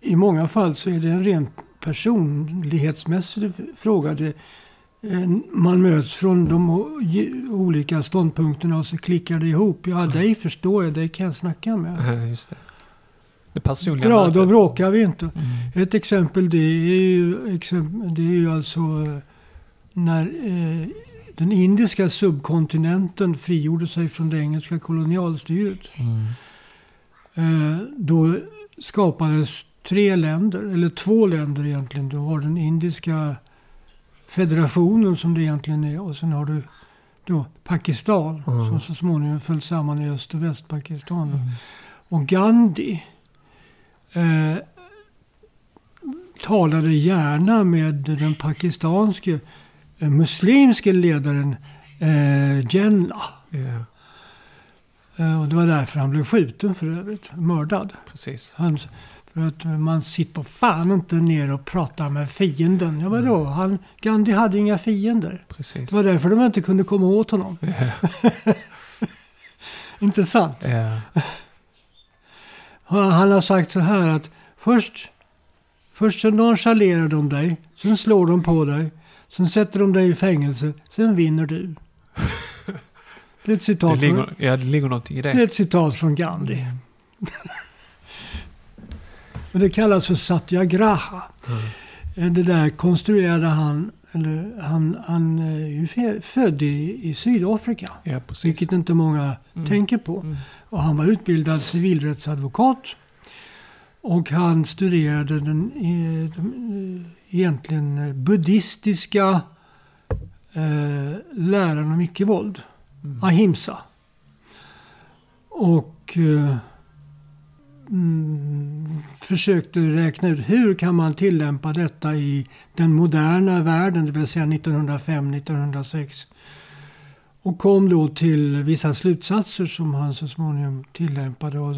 i många fall så är det en rent personlighetsmässig fråga. Det, eh, man möts från de olika ståndpunkterna och så klickar det ihop. Ja, dig förstår jag, dig kan jag snacka med. Ja, just det. Det personliga Bra, mötet. då bråkar vi inte. Mm. Ett exempel det är ju, exempel, det är ju alltså eh, när eh, den indiska subkontinenten frigjorde sig från det engelska kolonialstyret. Mm. Eh, då skapades tre länder, eller två länder egentligen. Du har den indiska federationen som det egentligen är och sen har du då Pakistan Mm. som så småningom föll samman i Öst och Västpakistan. Mm. Och Gandhi eh, talade gärna med den pakistanske eh, muslimske ledaren eh, Jinnah. Eh, och det var därför han blev skjuten för övrigt, mördad. precis. Han, för att man sitter fan inte ner och pratar med fienden. Ja vadå? Han, Gandhi hade inga fiender. Precis. Det var därför de inte kunde komma åt honom. Ja. Inte sant? Han har sagt så här att först, först så nonchalerar de dig, sen slår de på dig, sen sätter de dig i fängelse, sen vinner du. Det är ett Det, citat, från, ligger, ja, det ligger någonting i det är det. ett citat från Gandhi. Och det kallas för satyagraha. Mm. Det där konstruerade han eller han, han är ju född i, i Sydafrika. Ja, precis. Vilket inte många Mm. tänker på. Mm. Och han var utbildad civilrättsadvokat. Och han studerade den, eh, eh, egentligen eh, buddhistiska eh, läran om icke-våld. Mm. Ahimsa. Och eh, mm, försökte räkna ut hur kan man tillämpa detta i den moderna världen, det vill säga 1905-1906. Och kom då till vissa slutsatser som han så småningom tillämpade och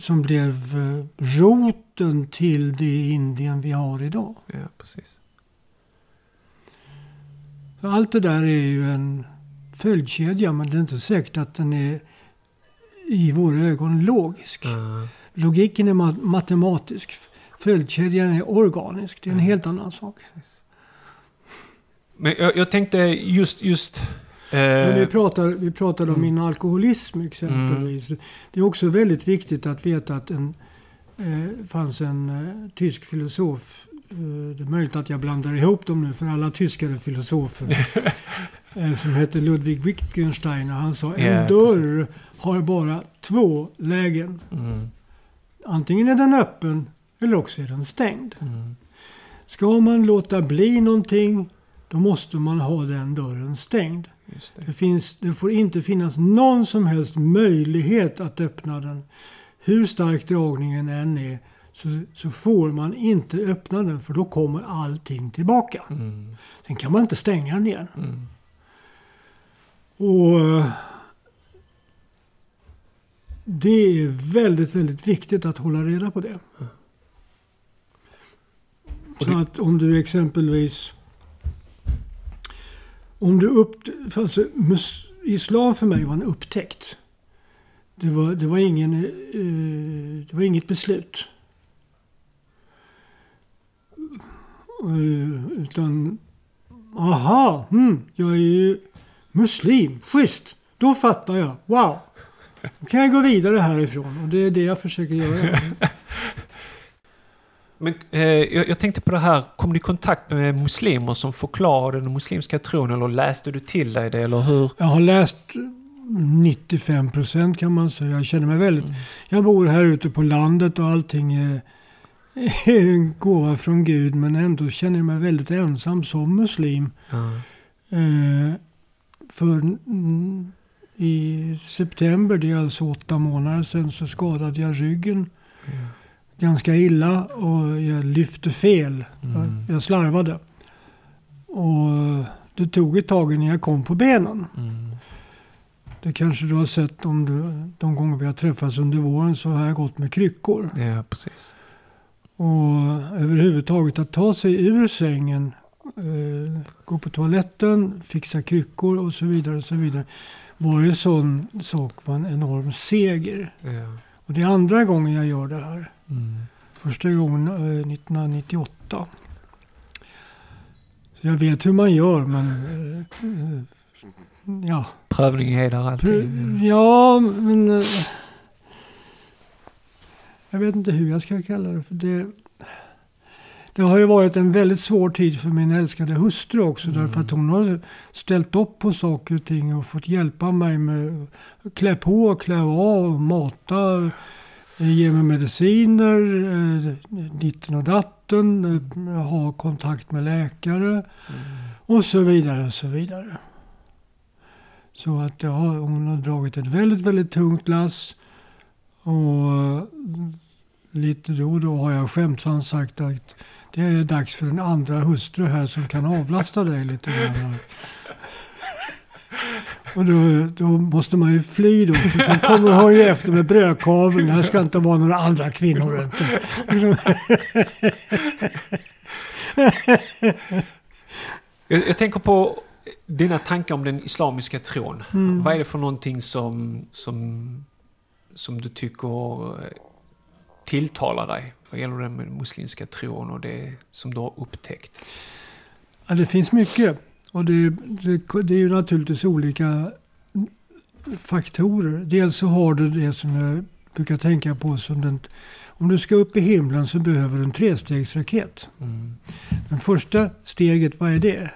som blev eh, roten till det Indien vi har idag. Ja, precis. Allt det där är ju en följdkedja men det är inte säkert att den är i våra ögon logisk. Ja. Logiken är ma- matematisk. Följdkedjan är organisk. Det är en helt annan sak. Men jag, jag tänkte just... just Men vi, eh, pratar, vi pratade om mm. min alkoholism exempelvis. Det är också väldigt viktigt att veta att en eh, fanns en eh, tysk filosof. Eh, det är möjligt att jag blandar ihop dem nu för alla tyskar är filosofer. eh, som hette Ludwig Wittgenstein och han sa en dörr har bara två lägen. mm, Antingen är den öppen eller också är den stängd. mm, Ska man låta bli någonting då måste man ha den dörren stängd. det. Det, finns, det får inte finnas någon som helst möjlighet att öppna den. Hur stark dragningen än är så, så får man inte öppna den för då kommer allting tillbaka. Mm, Sen kan man inte stänga den igen. mm, Och Det är väldigt, väldigt viktigt att hålla reda på det. Och Så det- att om du exempelvis... Om du upp... Alltså, mus, islam för mig var en upptäckt. Det var, det var, ingen, eh, det var inget beslut. Eh, utan... Aha, hmm, jag är ju muslim. Schysst! Då fattar jag. Wow! Då kan jag gå vidare härifrån. Och det är det jag försöker göra. Men eh, jag, jag tänkte på det här, kom du i kontakt med muslimer som förklarade den muslimska tron eller läste du till dig det eller hur? Jag har läst 95 procent kan man säga. Jag känner mig väldigt... Jag bor här ute på landet och allting är, är en gåva från Gud. Men ändå känner jag mig väldigt ensam som muslim. Ja. Eh, för mm, i september, det är alltså åtta månader sedan, så skadade jag ryggen ganska illa och jag lyfte fel. Mm. Jag, slarvade. Och det tog ett tag innan jag kom på benen. Mm. Det kanske du har sett om du, de gånger vi har träffats under våren så har jag gått med kryckor. ja, precis. Och överhuvudtaget att ta sig ur sängen, eh, gå på toaletten, fixa kryckor och så vidare. Och så vidare. Varje sån sak var en enorm seger. Ja. Och det är andra gången jag gör det här. Mm. Första gången eh, 1998. Så jag vet hur man gör men... Eh, ja. Prövning där alltid. Ja, men... eh, Jag vet inte hur jag ska kalla det. För det, det har ju varit en väldigt svår tid för min älskade hustru också. Mm. Därför att hon har ställt upp på saker och ting och fått hjälpa mig med att klä på, klä av, mata, ge mig mediciner, eh, ditten och datten, eh, ha kontakt med läkare. Mm. Och så vidare och så vidare. Så att ja, hon har dragit ett väldigt, väldigt tungt lass. Och eh, lite då och då har jag skämtsamt sagt att det är dags för en andra hustru här som kan avlasta dig lite grann. Och då, då måste man ju fly då. För sen kommer hon ju efter med brödkaveln. Här ska inte vara några andra kvinnor runt. Jag, jag tänker på dina tankar om den islamiska tron. Mm. Vad är det för någonting som, som, som du tycker eh, tilltalar dig vad gäller den muslimska tron och det som du har upptäckt? Ja, det finns mycket. Och det, det, det är ju naturligtvis olika faktorer. Dels så har du det som jag brukar tänka på som den... Om du ska upp i himlen så behöver du en trestegsraket. Mm. Men första steget, vad är det?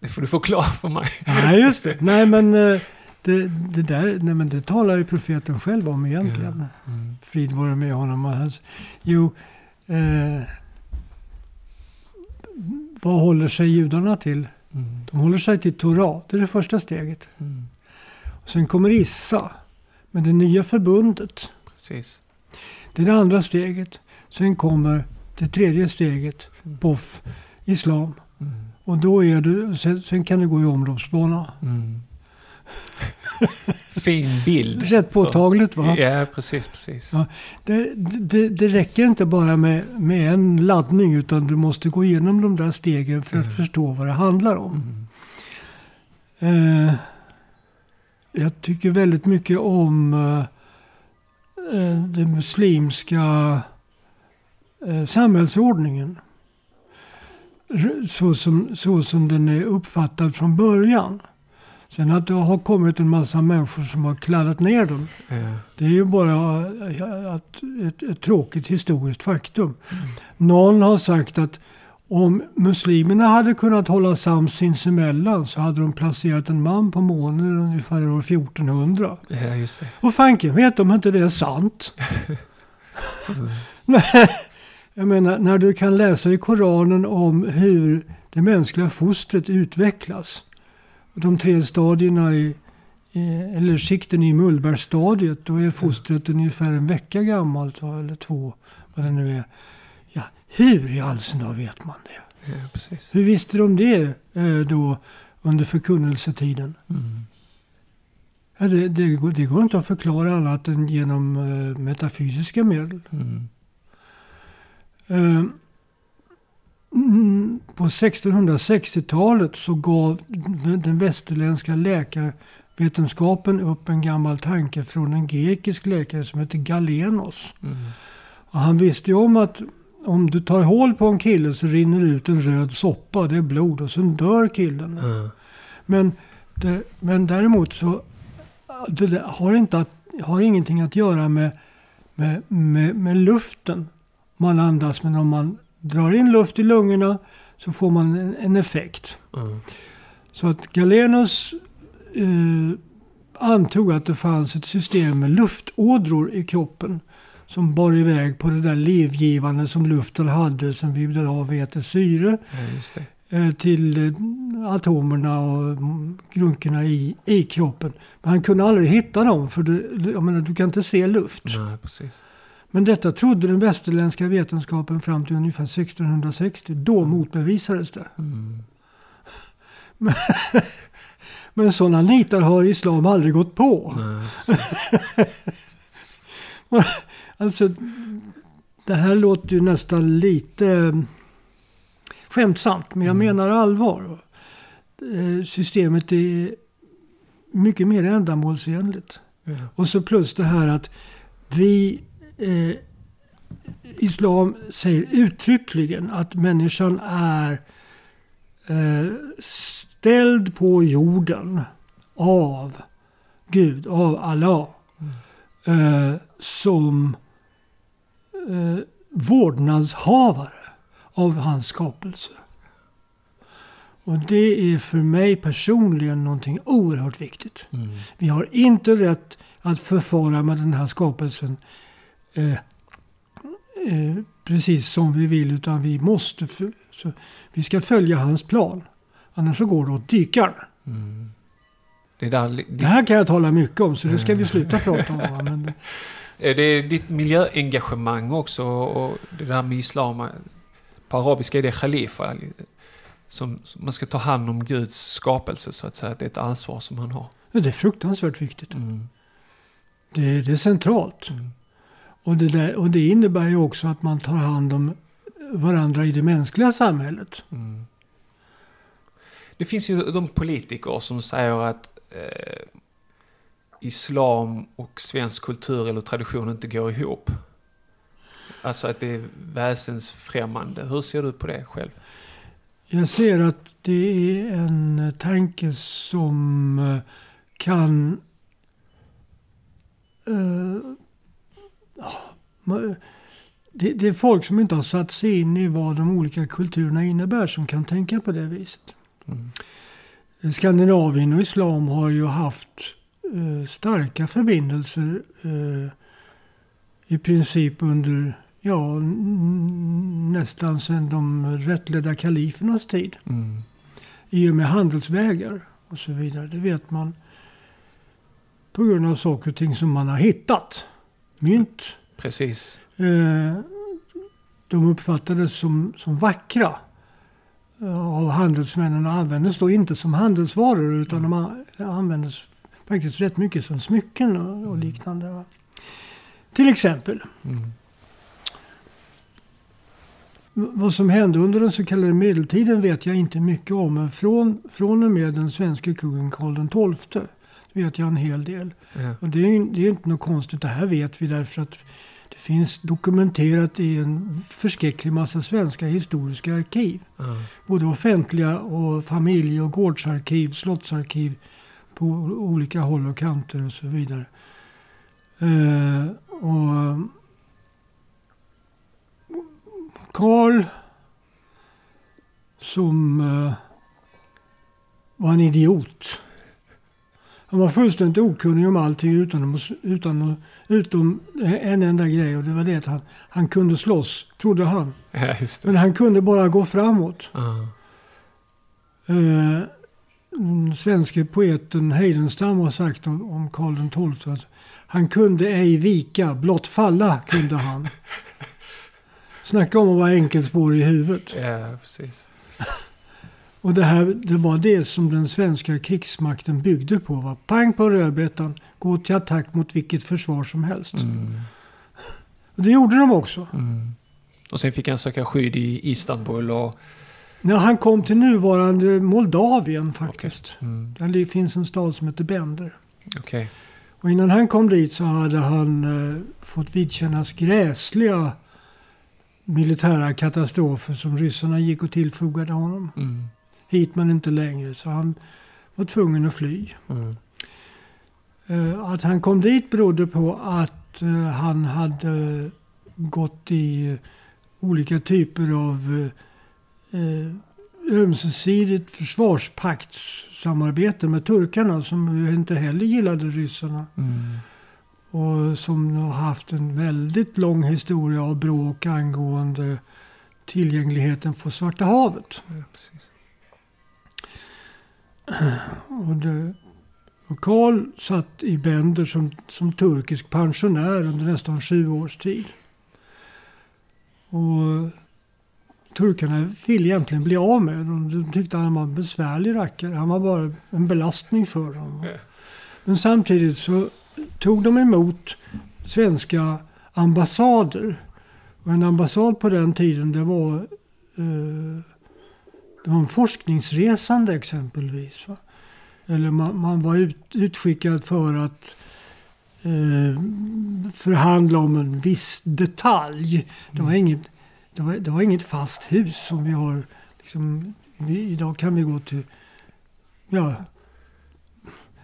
Det får du förklara för mig. Nej, just det. Nej, men eh, det, det där nej, men det talar ju profeten själv om egentligen. Ja. Mm. Frid vare med honom. Och hans, jo, eh, vad håller sig judarna till? Mm. De håller sig till Torah. Det är det första steget. Mm. Och sen kommer Issa med det nya förbundet. Precis. Det är det andra steget. Sen kommer det tredje steget, Mm. Boff, Islam. Mm. Och då är du, sen, sen kan du gå i omloppsbana. Mm. fin bild. Rätt påtagligt va? Ja, precis, precis. Ja. Det, det, det räcker inte bara med, med en laddning utan du måste gå igenom de där stegen för att Mm. förstå vad det handlar om. Mm. Eh, jag tycker väldigt mycket om eh, eh, den muslimska eh, samhällsordningen. Så som, så som den är uppfattad från början. Sen att det har kommit en massa människor som har kladdat ner den. Ja. Det är ju bara att, ett, ett tråkigt historiskt faktum. Någon har sagt att om muslimerna hade kunnat hålla sams sinsemellan så hade de placerat en man på månen ungefär år 1400. ja, just det. Och fanken vet om inte det är sant. Nej, Jag menar, när du kan läsa i Koranen om hur det mänskliga fostret utvecklas. De tre stadierna i, eller skikten i mullbärsstadiet, då är fostret ungefär en vecka gammalt, eller två, vad det nu är. Ja, hur i all sin dar vet man det? Ja, precis. Hur visste de det eh, då under förkunnelsetiden? Mm. Ja, det, det, går, det går inte att förklara annat än genom eh, metafysiska medel. Mm. Mm, på 1660-talet så gav den västerländska läkarvetenskapen upp en gammal tanke från en grekisk läkare som heter Galenos. Mm. Och han visste ju om att om du tar hål på en kille så rinner det ut en röd soppa, det är blod och sen dör killen. Ja. Men, det, men däremot så det har, inte att, har ingenting att göra med, med, med, med luften man andas. Men om man drar in luft i lungorna så får man en, en effekt. Mm. Så att Galenos eh, antog att det fanns ett system med luftådror i kroppen som bar iväg på det där livgivande som luften hade som vi idag vet är syre ja, det. eh, till eh, atomerna och grunkorna i, i kroppen. Men han kunde aldrig hitta dem för du, jag menar, du kan inte se luft. Nej. Men detta trodde den västerländska vetenskapen fram till ungefär 1660. Då motbevisades det. Mm. Men sådana nitar har islam aldrig gått på. Nej, Alltså, det här låter ju nästan lite eh, skämtsamt, men jag Mm. menar allvar. Eh, Systemet är mycket mer ändamålsenligt. ja. Och så plus det här att vi... Eh, islam säger uttryckligen att människan är eh, ställd på jorden av Gud, av Allah. Eh, som eh, vårdnadshavare av hans skapelse. Och det är för mig personligen någonting oerhört viktigt. Mm. Vi har inte rätt att förfara med den här skapelsen eh, eh, precis som vi vill utan vi måste så, vi ska följa hans plan. Annars så går det åt dykaren. Mm. Det, är där, Det det, här kan jag tala mycket om så det ska vi sluta prata om. Men, är det ditt miljöengagemang också och det där med islam. På arabiska är det khalifa. Som, som man ska ta hand om Guds skapelse så att säga. Det är ett ansvar som han har. det är fruktansvärt viktigt. Mm. Det, det är centralt. Mm. Och det, där, och det innebär ju också att man tar hand om varandra i det mänskliga samhället. Mm. Det finns ju de politiker som säger att eh, islam och svensk kultur eller tradition inte går ihop. Alltså att det är väsensfrämmande. Hur ser du på det själv? Jag ser att det är en tanke som eh, kan... Eh, ja, ma- det, det är folk som inte har satt sig in i vad de olika kulturerna innebär som kan tänka på det viset. Mm. Skandinavien och islam har ju haft eh, starka förbindelser eh, i princip under ja, nästan sedan de rättledda kalifernas tid. Mm. I och med handelsvägar och så vidare. Det vet man på grund av saker och ting som man har hittat. Mynt. Precis. Eh, de uppfattades som, som vackra eh, av handelsmännen och användes då inte som handelsvaror utan de användes faktiskt rätt mycket som smycken och, och liknande. Va? Till exempel, Mm. vad som hände under den så kallade medeltiden vet jag inte mycket om. Men från, från och med den svenska kungen Karl XII vet jag en hel del. Ja. Och det är ju det är ju inte något konstigt. Det här vet vi därför att det finns dokumenterat i en förskräcklig massa svenska historiska arkiv. Ja. Både offentliga och familje och gårdsarkiv, slottsarkiv på olika håll och kanter och så vidare. Eh, och Karl som eh, var en idiot. Han var fullständigt okunnig om allting utan, utan, utom en enda grej och det var det att han, han kunde slåss, trodde han. ja. Men han kunde bara gå framåt. Ja. Eh, den svenske poeten Heidenstam har sagt om, om Karl XII att han kunde ej vika, blott falla kunde han. Snacka om att vara enkelspårig i huvudet. ja, precis. Och det, här, det var det som den svenska krigsmakten byggde på. Va? Pang på rödbetan, gå till attack mot vilket försvar som helst. Mm. Och det gjorde de också. Mm. Och sen fick han söka skydd i Istanbul och... När han kom till nuvarande Moldavien faktiskt. Mm. Där finns en stad som heter Bender. Okej. Och innan han kom dit så hade han eh, fått vidkännas gräsliga militära katastrofer som ryssarna gick och tillfogade honom. Mm. Hit men inte längre. Så han var tvungen att fly. Mm. Eh, att han kom dit berodde på att eh, han hade gått i olika typer av eh, eh, ömsesidigt försvarspaktssamarbete med turkarna som inte heller gillade ryssarna. Mm. Och som har haft en väldigt lång historia av bråk angående tillgängligheten för Svarta havet. Ja. Och, det, och Karl satt i Bender som, som turkisk pensionär under nästan sju års tid. Och turkarna ville egentligen bli av med honom. De tyckte han var en besvärlig rackare. Han var bara en belastning för dem. Men samtidigt så tog de emot svenska ambassader. Och en ambassad på den tiden det var, eh, det var en forskningsresande exempelvis. Va? Eller man, man var ut, utskickad för att eh, förhandla om en viss detalj. Det var inget, det var, det var inget fast hus som vi har. Liksom, vi, idag kan vi gå till ja,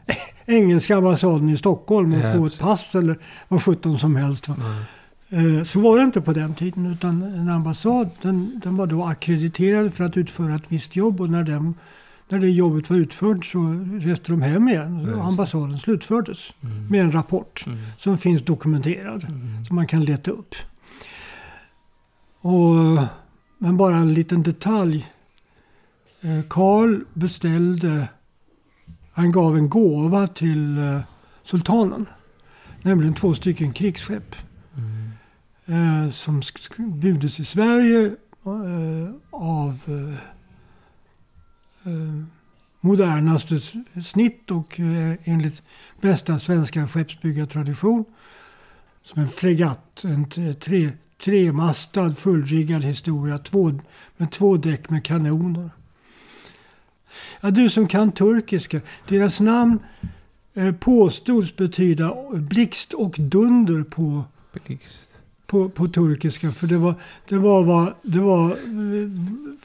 engelska ambassaden i Stockholm och Ja, få ett pass eller vad sjutton som helst. Va? Mm. Eh, Så var det inte på den tiden utan en ambassad den, den var då akkrediterad för att utföra ett visst jobb och när, den, när det jobbet var utfört så reste de hem igen. Och ambassaden slutfördes Mm. med en rapport Mm. som finns dokumenterad Mm. som man kan leta upp. Och, men bara en liten detalj. Eh, Karl beställde, han gav en gåva till eh, sultanen. Nämligen två stycken krigsskepp eh, som byggdes i Sverige eh, av eh, eh modernaste snitt och eh, enligt bästa svenska skeppsbyggartradition. Som en fregatt, en tre, tremastad fullriggad historia två, med två däck med kanoner. Ja, du som kan turkiska, deras namn eh, påstods betyda blixt och dunder på Blixt på, på turkiska. För det var, det var vad, det var,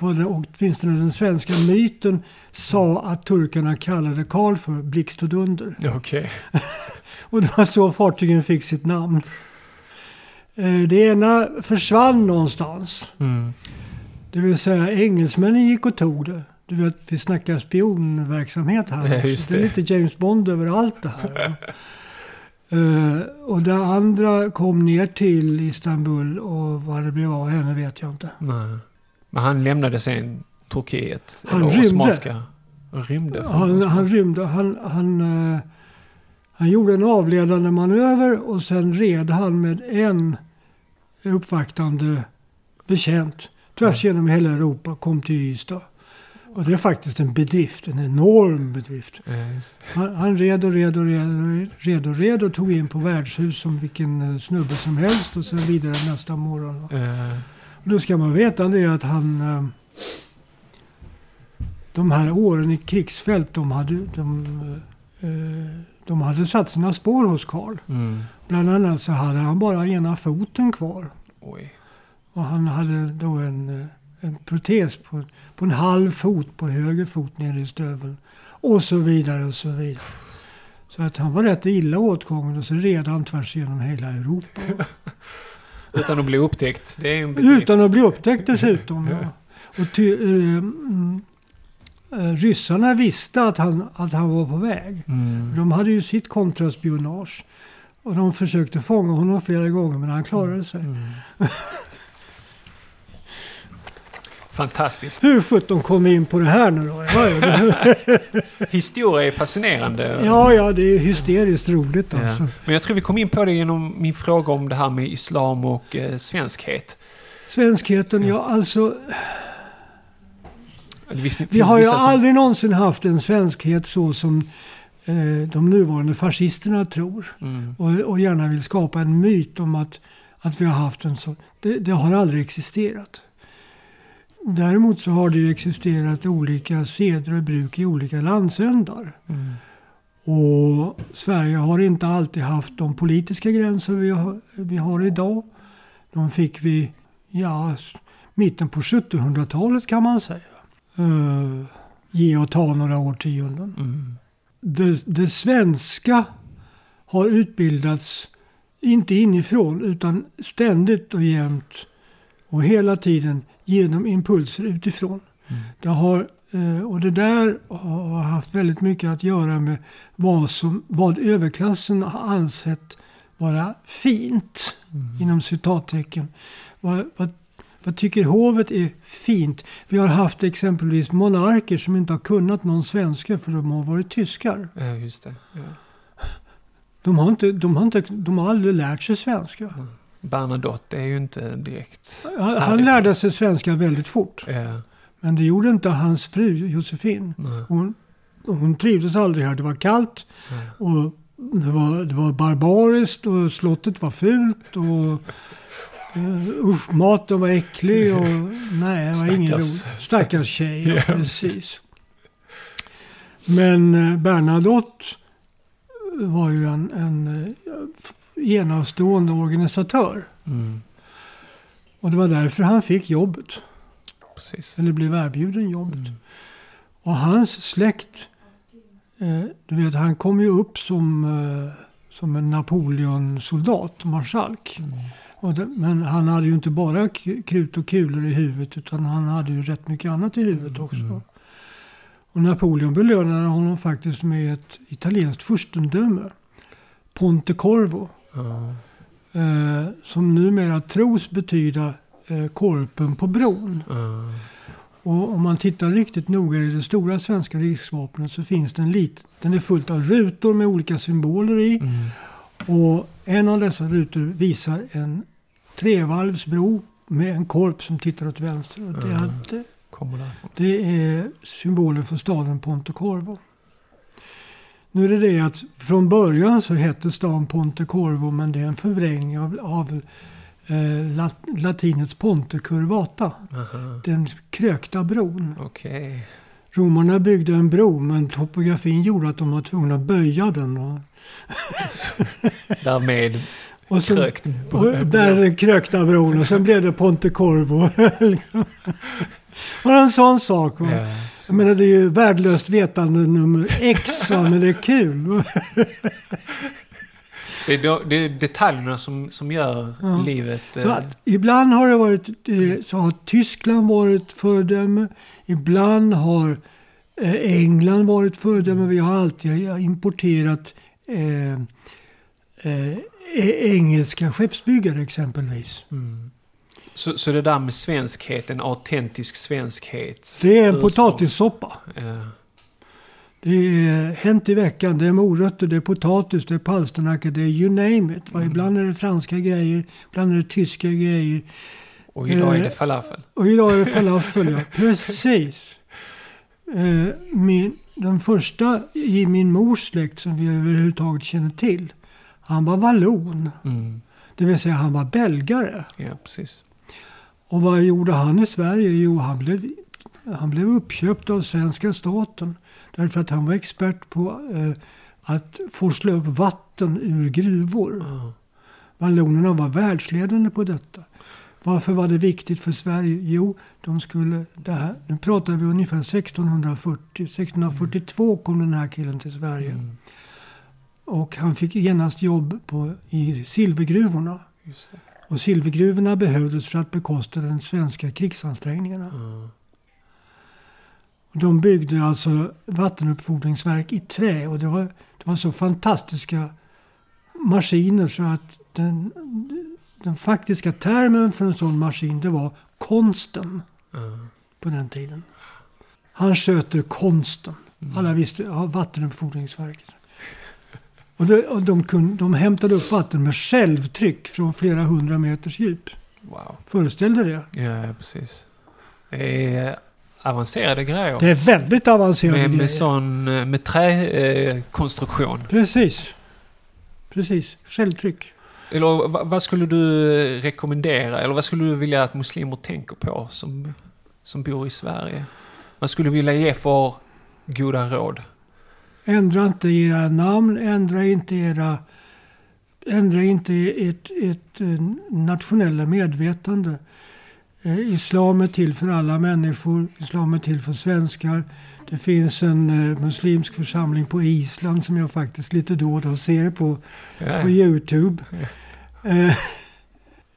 vad det, åtminstone den svenska myten sa att turkarna kallade Karl för blixt och dunder. Okej. Och det var så fartygen fick sitt namn. Eh, Det ena försvann någonstans. Mm. Det vill säga engelsmännen gick och tog det. Du vet, vi snackar spionverksamhet här. Ja, just det är det. lite James Bond över allt det här. Eh, och det andra kom ner till Istanbul och vad det blev av henne vet jag inte. Nej. Men han lämnade sen Turkiet. Han eller rymde. Osmanska. Han rymde. Han, han rymde. Han, han, eh, han gjorde en avledande manöver och sen red han med en uppvaktande betjänt tvärs genom hela Europa kom till Ystad. Och det är faktiskt en bedrift, en enorm bedrift. Ja. Han, han red och red och red red och red och tog in på värdshus som vilken eh, snubbe som helst och sen vidare nästa morgon. Eh, Och då ska man veta det att han... eh, De här åren i krigsfält, de hade, de, eh, de hade satt sina spår hos Karl. mm. Bland annat så hade han bara ena foten kvar. Oj. Och han hade då en, en protes på, på en halv fot på höger fot nere i stöveln. Och så vidare och så vidare. Så att han var rätt illa åtgången och så red han tvärs genom hela Europa. Utan att bli upptäckt. Det är en bedrift. Utan att bli upptäckt dessutom. Ja. Och ty, eh, eh, ryssarna visste att han, att han var på väg. Mm. De hade ju sitt kontraspionage. Och de försökte fånga honom flera gånger men han klarade sig. Mm. Fantastiskt. Hur sjutton kom vi in på det här nu då? Ja, ja, Historia är fascinerande. ja, ja det är hysteriskt roligt Ja. alltså. Men jag tror vi kom in på det genom min fråga om det här med islam och eh, svenskhet. Svenskheten, ja alltså. Det finns- Vi har ju som- aldrig någonsin haft en svenskhet så som eh, de nuvarande fascisterna tror. Mm. och, och gärna vill skapa en myt om att, att vi har haft en sån. Det, det har aldrig existerat. Däremot så har det ju existerat olika seder och bruk i olika landsändar. Mm. Och Sverige har inte alltid haft de politiska gränser vi har, vi har idag. De fick vi, ja, mitten på 1700-talet kan man säga. Uh, ge och ta några årtionden Mm. det, det svenska har utbildats, inte inifrån, utan ständigt och jämt och hela tiden genom impulser utifrån. Mm. Det har, eh, och det där har haft väldigt mycket att göra med vad, som, vad överklassen har ansett vara fint, Mm. inom citattecken. Vad, vad, vad tycker hovet är fint? Vi har haft exempelvis monarker som inte har kunnat någon svenska för de har varit tyskar. Ja, just det. Ja. De har, inte, de har, inte, de har aldrig lärt sig svenska. Bernadotte är ju inte direkt... Han, han lärde sig svenska väldigt fort. Ja. Men det gjorde inte hans fru Josefin. Hon, hon trivdes aldrig här. Det var kallt Nej. och det var, det var barbariskt och slottet var fult. Och, uh, usch, maten var äcklig och nej, det var ingen Stackars- roligt. Stackars tjej, ja, Ja, precis. Men eh, Bernadotte var ju en, en eh, enastående organisatör. Mm. Och det var därför han fick jobbet. Precis. Eller blev erbjuden jobbet. Mm. Och hans släkt, eh, du vet han kom ju upp som, eh, som en Napoleon-soldat, marskalk. Mm. Det, men han hade ju inte bara krut och kulor i huvudet utan han hade ju rätt mycket annat i huvudet också. Mm. Och Napoleon belönade honom faktiskt med ett italienskt furstendöme. Ponte Corvo. Ja. Eh, som numera tros betyda eh, korpen på bron. Ja. Och om man tittar riktigt noga i det stora svenska riksvapnet så finns det en lit. Den är fullt av rutor med olika symboler i. Mm. Och en av dessa rutor visar en trevalvsbro med en korp som tittar åt vänster. Och det, Mm. hade, det är symbolen för staden Ponte Corvo. Nu är det det att från början så hette stan Ponte Corvo men det är en förvrängning av, av eh, lat, latinets Ponte Curvata. Aha. Den krökta bron. Okej. Romarna byggde en bro men topografin gjorde att de var tvungna att böja den. Och, Därmed och sen, krökt. och där krökta bron och sen blev det Ponte Corvo. liksom. Bara en sån sak. Ja. Jag menar det är ju värdelöst vetande nummer X va? men det är kul. Det är, det är detaljerna som, som gör Ja. livet... Så eh, att ibland har det varit, eh, så har Tyskland varit föredöme. Ibland har eh, England varit föredöme. Vi har alltid importerat eh, eh, e- engelska skeppsbyggare exempelvis. mm. Så, så det där med svenskhet, en autentisk svenskhet. Det är en potatissoppa. Ja. Det är hänt i veckan. Det är morötter, det är potatis, det är palsternackor, det är you name it. Mm. Ibland är det franska grejer, ibland är det tyska grejer. Och idag är Eh, det falafel. Och idag är det falafel, ja. Precis. Eh, min, den första i min mors släkt som vi överhuvudtaget känner till, han var vallon. Mm. Det vill säga han var belgare. Ja, precis. Och vad gjorde han i Sverige? Jo, han blev, han blev uppköpt av svenska staten. Därför att han var expert på eh, att forsla upp vatten ur gruvor. Vallonerna var världsledande på detta. Varför var det viktigt för Sverige? Jo, de skulle... Det här, nu pratar vi ungefär 1640. 1642 kom den här killen till Sverige. Mm. Och han fick genast jobb på, i silvergruvorna. Och silvergruvorna behövdes för att bekosta de svenska krigsansträngningarna. Och de byggde alltså vattenuppfordringsverk i trä. Och det var, det var så fantastiska maskiner så att den, den faktiska termen för en sån maskin det var konsten Ja. på den tiden. Han sköter konsten. Mm. Alla visste, ja, vattenuppfordringsverket. Och, det, och de, kunde, de hämtade upp vatten med självtryck från flera hundra meters djup. Wow. Föreställ dig det. Ja, precis. Det är avancerade grejer. Det är väldigt avancerade med, grejer. med sån, eh, med träkonstruktion. Precis. Precis. Självtryck. Eller vad, vad skulle du rekommendera? Eller vad skulle du vilja att muslimer tänker på som, som bor i Sverige? Vad skulle du vilja ge för goda råd? Ändra inte era namn, ändra inte era... Ändra inte ert, ert eh, nationella medvetande. Eh, Islam är till för alla människor. Islam är till för svenskar. Det finns en eh, muslimsk församling på Island som jag faktiskt lite då och då ser på, Ja, på Youtube. Eh,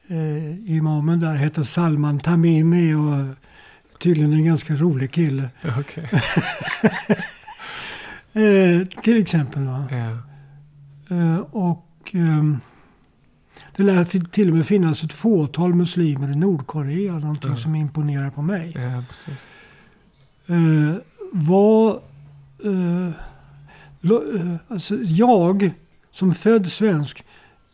eh, imamen där heter Salman Tamimi och tydligen en ganska rolig kille. okej. Eh, till exempel. Va? Ja. Eh, och ehm, det lär till och med finnas ett fåtal muslimer i Nordkorea. Någonting Ja. som imponerar på mig. ja. Eh, vad... Eh, lo, eh, alltså jag som född svensk.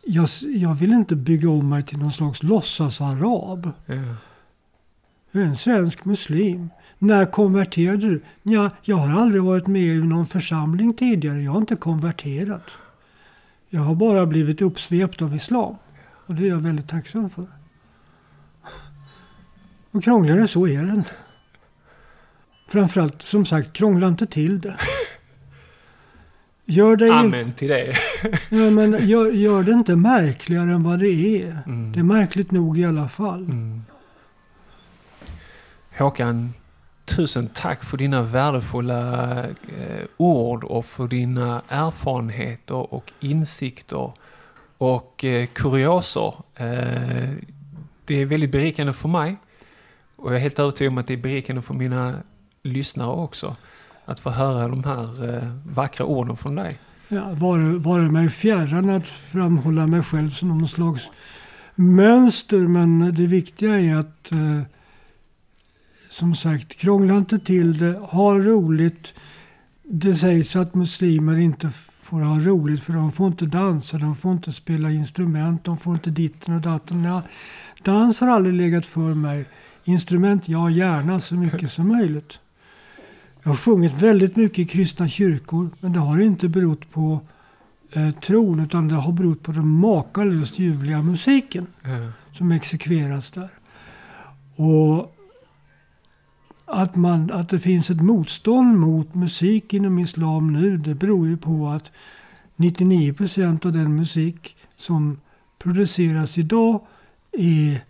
Jag, jag vill inte bygga om mig till någon slags låtsas-arab. Ja. En svensk muslim. När konverterade du? Ja, jag har aldrig varit med i någon församling tidigare. Jag har inte konverterat. Jag har bara blivit uppsvept av islam. Och det är jag väldigt tacksam för. Och krångligare så är det inte. Framförallt, som sagt, krångla inte till det. Gör det, Amen till det. ja, men gör, gör det inte märkligare än vad det är. Mm. Det är märkligt nog i alla fall. Mm. Håkan, tusen tack för dina värdefulla eh, ord och för dina erfarenheter och insikter och eh, kurioser. Eh, det är väldigt berikande för mig och jag är helt övertygad om att det är berikande för mina lyssnare också. Att få höra de här eh, vackra orden från dig. Ja, var, var det mig fjärran att framhålla mig själv som någon slags mönster. Men det viktiga är att eh, som sagt, krångla inte till det. Ha roligt. Det sägs att muslimer inte får ha roligt för de får inte dansa, de får inte spela instrument, de får inte ditten och datten. Ja, dans har aldrig legat för mig. Instrument, ja gärna så mycket som möjligt. Jag har sjungit väldigt mycket i kristna kyrkor, men det har inte berott på eh, tron, utan det har berott på den makalöst ljuvliga musiken Ja. som exekveras där. Och att, man, att det finns ett motstånd mot musik inom islam nu, det beror ju på att 99 procent av den musik som produceras idag är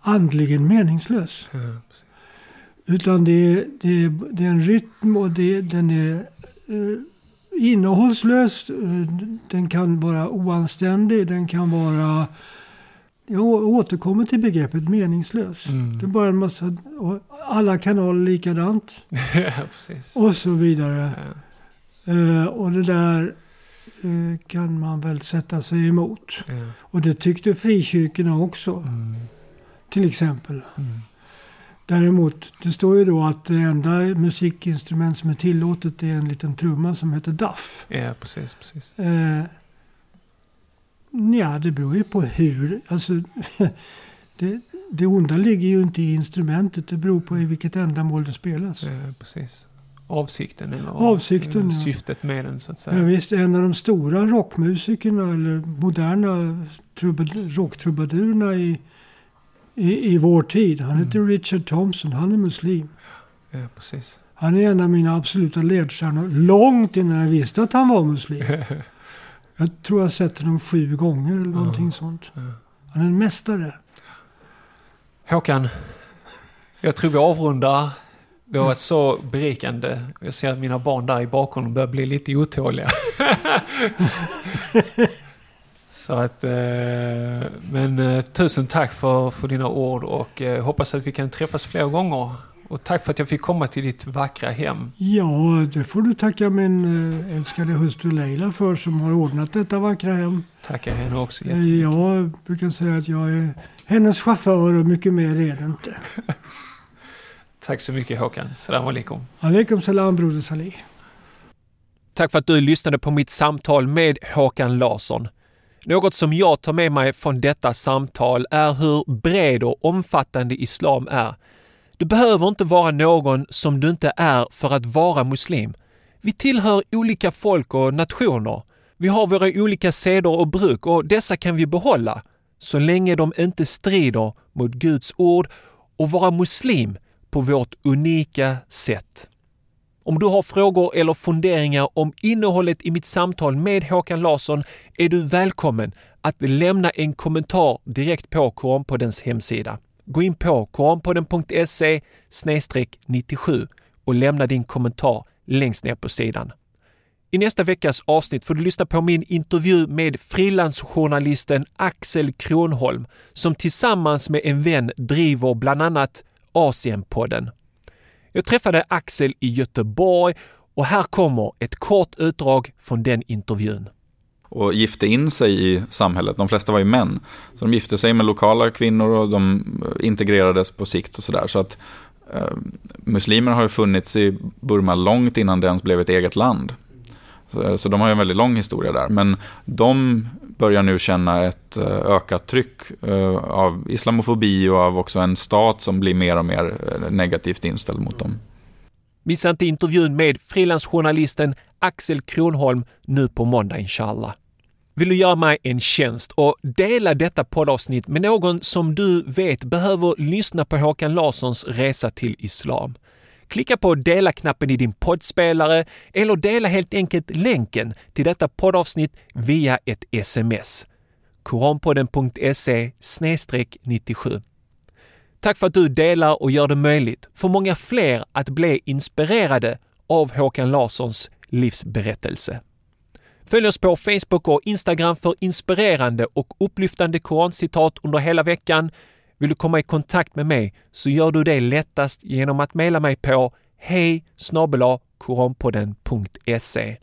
andligen meningslös. Ja. Utan det är, det är, det är en rytm och det, den är eh, innehållslös, eh, den kan vara oanständig, den kan vara... Jag återkommer till begreppet meningslös. Mm. Det är bara en massa... Alla kanaler likadant. ja. Och så vidare. Ja, Eh, och det där eh, kan man väl sätta sig emot. ja. Och det tyckte frikyrkorna också, Mm. till exempel. Mm. Däremot, det står ju då att det enda musikinstrument som är tillåtet är en liten trumma som heter duff. Ja, precis, precis. Eh, ja, det beror ju på hur. Alltså, det, det onda ligger ju inte i instrumentet. Det beror på i vilket ändamål det spelas. Ja, precis. Avsikten eller Avsikten, eller ja. syftet med den så att säga. Ja, visst, en av de stora rockmusikerna eller moderna trubad- rocktrubadurer i, i, i vår tid. Han heter Richard Thompson. Han är muslim. Ja, precis. Han är en av mina absoluta ledstjärnor. Långt innan jag visste att han var muslim. Jag tror jag sett honom sju gånger eller någonting sånt. Ja. Han är en mästare. Håkan, jag tror vi avrundar. Det har varit så berikande. Jag ser att mina barn där i bakgrunden börjar bli lite otåliga. så att, eh, men eh, tusen tack för, för dina ord och eh, hoppas att vi kan träffas fler gånger. Och tack för att jag fick komma till ditt vackra hem. Ja, det får du tacka min eh, älskade hustru Leila för som har ordnat detta vackra hem. Tackar henne också. Eh, jättemycket. Jag brukar säga att jag är hennes chaufför och mycket mer är det inte. Tack så mycket Håkan. Salam alaikum. Alaikum salam broder Salih. Tack för att du lyssnade på mitt samtal med Håkan Larsson. Något som jag tar med mig från detta samtal är hur bred och omfattande islam är. Du behöver inte vara någon som du inte är för att vara muslim. Vi tillhör olika folk och nationer. Vi har våra olika seder och bruk och dessa kan vi behålla så länge de inte strider mot Guds ord och vara muslim på vårt unika sätt. Om du har frågor eller funderingar om innehållet i mitt samtal med Håkan Larsson är du välkommen att lämna en kommentar direkt på Koranpoddens hemsida. Gå in på koranpodden.se 97 och lämna din kommentar längst ner på sidan. I nästa veckas avsnitt får du lyssna på min intervju med frilansjournalisten Axel Kronholm som tillsammans med en vän driver bland annat Asienpodden. Jag träffade Axel i Göteborg och här kommer ett kort utdrag från den intervjun och gifte in sig i samhället. De flesta var ju män. Så de gifte sig med lokala kvinnor och de eh, integrerades på sikt och sådär. Så att eh, muslimer har ju funnits i Burma långt innan det ens blev ett eget land. Så, så de har ju en väldigt lång historia där. Men de börjar nu känna ett eh, ökat tryck eh, av islamofobi och av också en stat som blir mer och mer negativt inställd mot dem. Missa inte intervjun med frilansjournalisten Axel Kronholm nu på måndag inshallah. Vill du göra mig en tjänst och dela detta poddavsnitt med någon som du vet behöver lyssna på Håkan Larssons resa till islam? Klicka på dela-knappen i din poddspelare eller dela helt enkelt länken till detta poddavsnitt via ett sms. koranpodden.se 97 Tack för att du delar och gör det möjligt för många fler att bli inspirerade av Håkan Larssons livsberättelse. Följ oss på Facebook och Instagram för inspirerande och upplyftande korancitat under hela veckan. Vill du komma i kontakt med mig så gör du det lättast genom att mejla mig på hej koranpodden.se.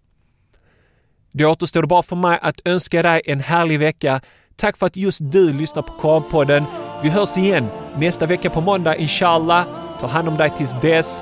Det återstår bara för mig att önska dig en härlig vecka. Tack för att just du lyssnar på Koranpodden. Vi hörs igen nästa vecka på måndag inshallah. Ta hand om dig tills dess.